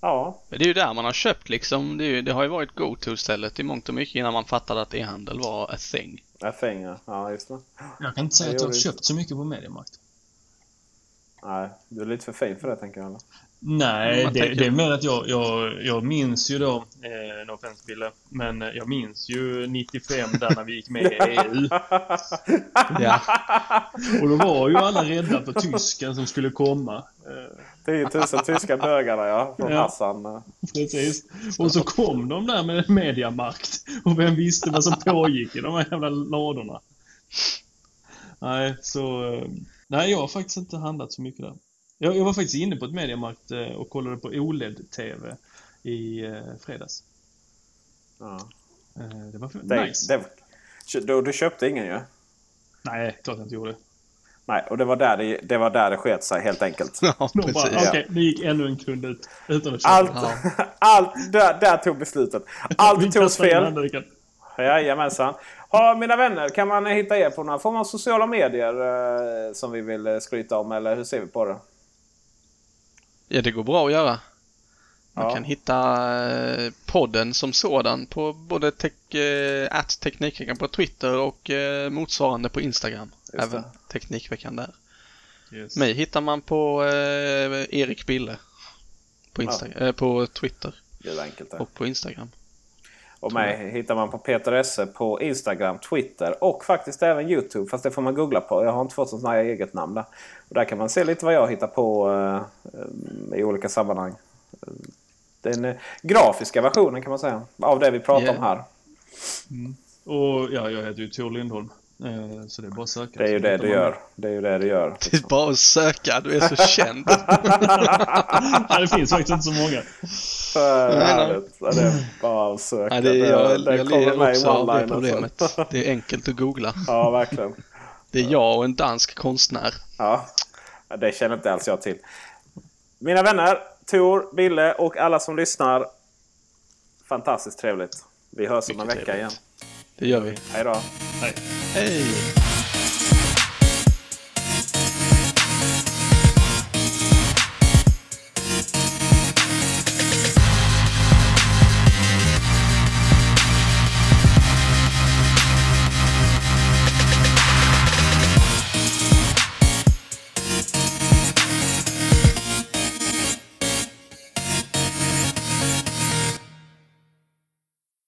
Ja, Men det är ju där man har köpt liksom. Det, är ju, det har ju varit go-to-stället i mångt och mycket innan man fattade att e-handel var a thing. jag fänger. Ja, just det. Jag kan inte säga Jag att jag har köpt så mycket på Mediamarkt. Nej, du är lite för fin för det tänker jag. Nej, det, det är mer att jag, jag, jag minns ju då, eh, no offense Bille, men eh, jag minns ju 95 där när vi gick med i EU. *laughs* Ja. Och då var ju alla rädda för tysken som skulle komma. Eh, 10 000 tyska bögarna ja. Från Ja. Hassan. Precis. Och så kom de där med mediamakt. Och vem visste vad som pågick i de här jävla ladorna? Nej, så... eh, Nej, jag har faktiskt inte handlat så mycket där. Jag, jag var faktiskt inne på ett mediamarkt eh, och kollade på OLED-TV i eh, fredags. Ja. Eh, Det var Det, nice. det, du, du köpte ingen ju? Nej, klart jag inte gjorde. Nej, och det var där det, det, var där det sket sig helt enkelt. *laughs* Ja, De bara, precis. okej, det gick ännu en kund ut utan att köpa. Allt, Ja. *laughs* allt där, där tog beslutet. Allt *laughs* togs fel. Jajamensan. Ha, mina vänner, kan man hitta er på några form av sociala medier eh, som vi vill skryta om? Eller hur ser vi på det? Ja, det går bra att göra. Man Ja. kan hitta eh, podden som sådan på både tech, eh, Teknikveckan på Twitter och eh, motsvarande på Instagram. Just Även det. Teknikveckan där. Yes. Mig hittar man på eh, Erik Bille. På, Insta- eh, på Twitter och på Instagram. Och mig hittar man på Peter Esse på Instagram, Twitter och faktiskt även Youtube. Fast det får man googla på. Jag har inte fått sånt här eget namn där. Och där kan man se lite vad jag hittar på eh, i olika sammanhang. Den eh, grafiska versionen kan man säga. Av det vi pratar Yeah. om här. Och ja, jag heter ju Tor Lindholm. Eh, Så det är bara att söka. Det är ju det du gör. Det är ju det du gör. Det är bara att söka, du är så känd. *laughs* *laughs* Nej, det finns faktiskt inte så många. Härligt. Ja, det är bara att söka. Det, jag, det jag också av det problemet. Är enkelt att googla. Ja, verkligen. Det är jag och en dansk konstnär. Ja, det känner inte alls jag till. Mina vänner, Tor, Bille och alla som lyssnar. Fantastiskt trevligt. Vi hörs om en vecka igen. trevligt. Det gör vi. Hej då! Hej. Hej!